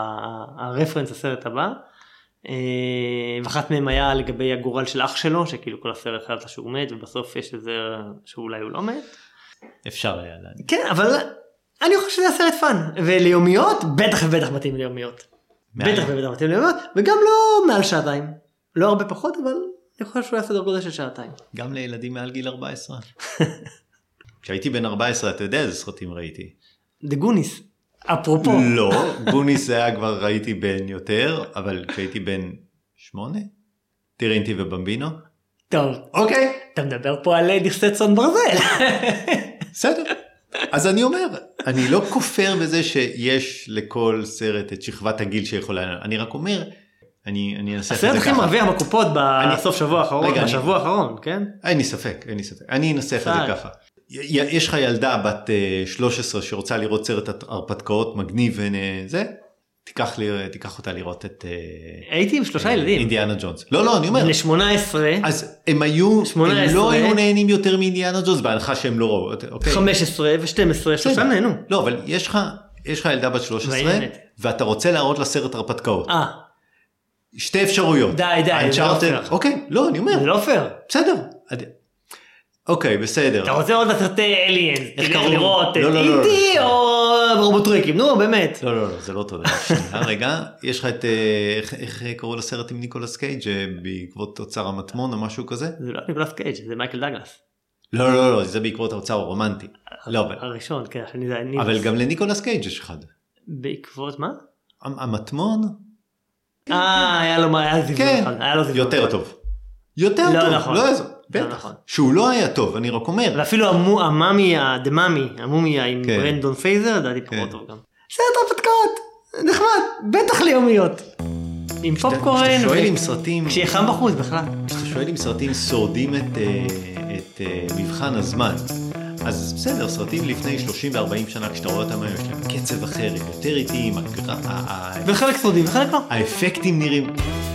ה reference לסרט הבא, אה, ואחת מהם היה לגבי הגורל של אח שלו, שכאילו כל הסרט חשבת שהוא מת, ובסוף יש איזה שאולי הוא לא מת. אפשר היה להגיד. כן, אבל אני חושב שזה הסרט fun, וליומיות בטח ובטח מתאים ליומיות. בטח ובטח מתאים ליומיות, וגם לא מעל שעתיים. לא הרבה פחות, אבל אני חושב שהוא היה סדר גודל של שעתיים. גם לילדים מעל גיל 14. כשהייתי בן 14 אתה יודע איזה סרטים ראיתי. דה גוניס, אפרופו. לא, גוניס היה כבר ראיתי בן יותר, אבל כשהייתי בן שמונה, טירינטי ובמבינו. טוב, אוקיי, אתה מדבר פה על נכסי צאן ברזל. בסדר. אז אני אומר, אני לא כופר בזה שיש לכל סרט את שכבת הגיל שיכולה, אני רק אומר, אני אני אנסה את זה הסרט הכי ככה. מרוויח בקופות בסוף שבוע האחרון, בשבוע האחרון, כן? אין לי ספק, אין לי ספק. אני אנסח את. זה ככה. יש לך ילדה בת אה, 13 שרוצה לראות סרט הרפתקאות מגניב וזה, תיקח, לי, תיקח אותה לראות את אה, הייתי עם שלושה אה, ילדים. אינדיאנה ג'ונס. לא, לא, אני אומר. בני 18, אז הם היו, הם 18. לא היו נהנים יותר מאינדיאנה ג'ונס בהנחה שהם לא ראו, אוקיי? 15 ו-12, שלושה. נהנו. לא, אבל יש לך, יש לך ילדה בת 13, באינטרנט. ואתה רוצה להראות לה סרט הרפתקאות. אה, שתי אפשרויות. די, די, זה לא פייר. אוקיי, לא, אני אומר, זה לא פייר. בסדר. אוקיי, בסדר. אתה רוצה עוד סרטי אליאנס, תלך? לראות את לא, לא, לא, לא. E.T. או רובוטריקים, נו באמת. לא, לא, לא, זה לא אותו דבר. שנייה, רגע, יש לך את, אה, איך- קראו לסרט עם ניקולס קייג' אה, בעקבות אוצר המטמון או משהו כזה? זה לא ניקולס קייג', זה מייקל דגלס. לא, לא, לא, זה בעקבות האוצר הרומנטי. לא, אבל- הראשון, כן, השני זה. אבל גם לניקולס קייג' יש אחד. בעקבות מה? המ- המטמון? אה, היה לו היה זיוון כן, אחד. היה לו זיוון יותר אחד. טוב. יותר לא טוב, נכון. לא יעזור. לא בטח. נכון. שהוא לא היה טוב, אני רק אומר. ואפילו המאמי, הדמאמי, המומיה עם כן. ברנדון פייזר, לדעתי כן. פחות טוב גם. סרט הרפתקאות, נחמד, בטח ליומיות. עם פופקורן, כשאתה שואל אם סרטים, כשיהיה חם בחוץ בכלל. כשאתה שואל אם סרטים שורדים את, אה, את אה, מבחן הזמן, אז בסדר, סרטים לפני 30 ו-40 שנה, כשאתה רואה אותם היום, יש להם קצב אחר, הם יותר איטיים, וחלק סודי וחלק לא. האפקטים נראים...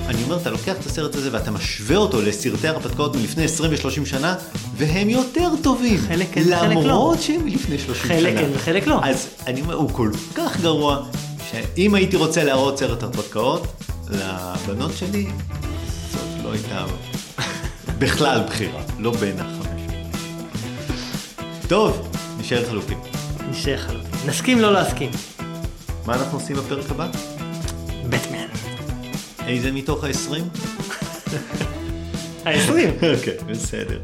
אני אומר, אתה לוקח את הסרט הזה ואתה משווה אותו לסרטי הרפתקאות מלפני 20 ו-30 שנה, והם יותר טובים. חלק כן וחלק לא. למרות שהם מלפני 30 שנה. חלק כן וחלק לא. אז אני אומר, הוא כל כך גרוע, שאם הייתי רוצה להראות סרט הרפתקאות לבנות שלי, זאת לא הייתה בכלל בחירה, לא בין החמש. טוב, נשאר חלוקים. נשאר חלוטין. נסכים לא להסכים. מה אנחנו עושים בפרק הבא? בטמן. איזה מתוך ה-20? ה-20. אוקיי, בסדר.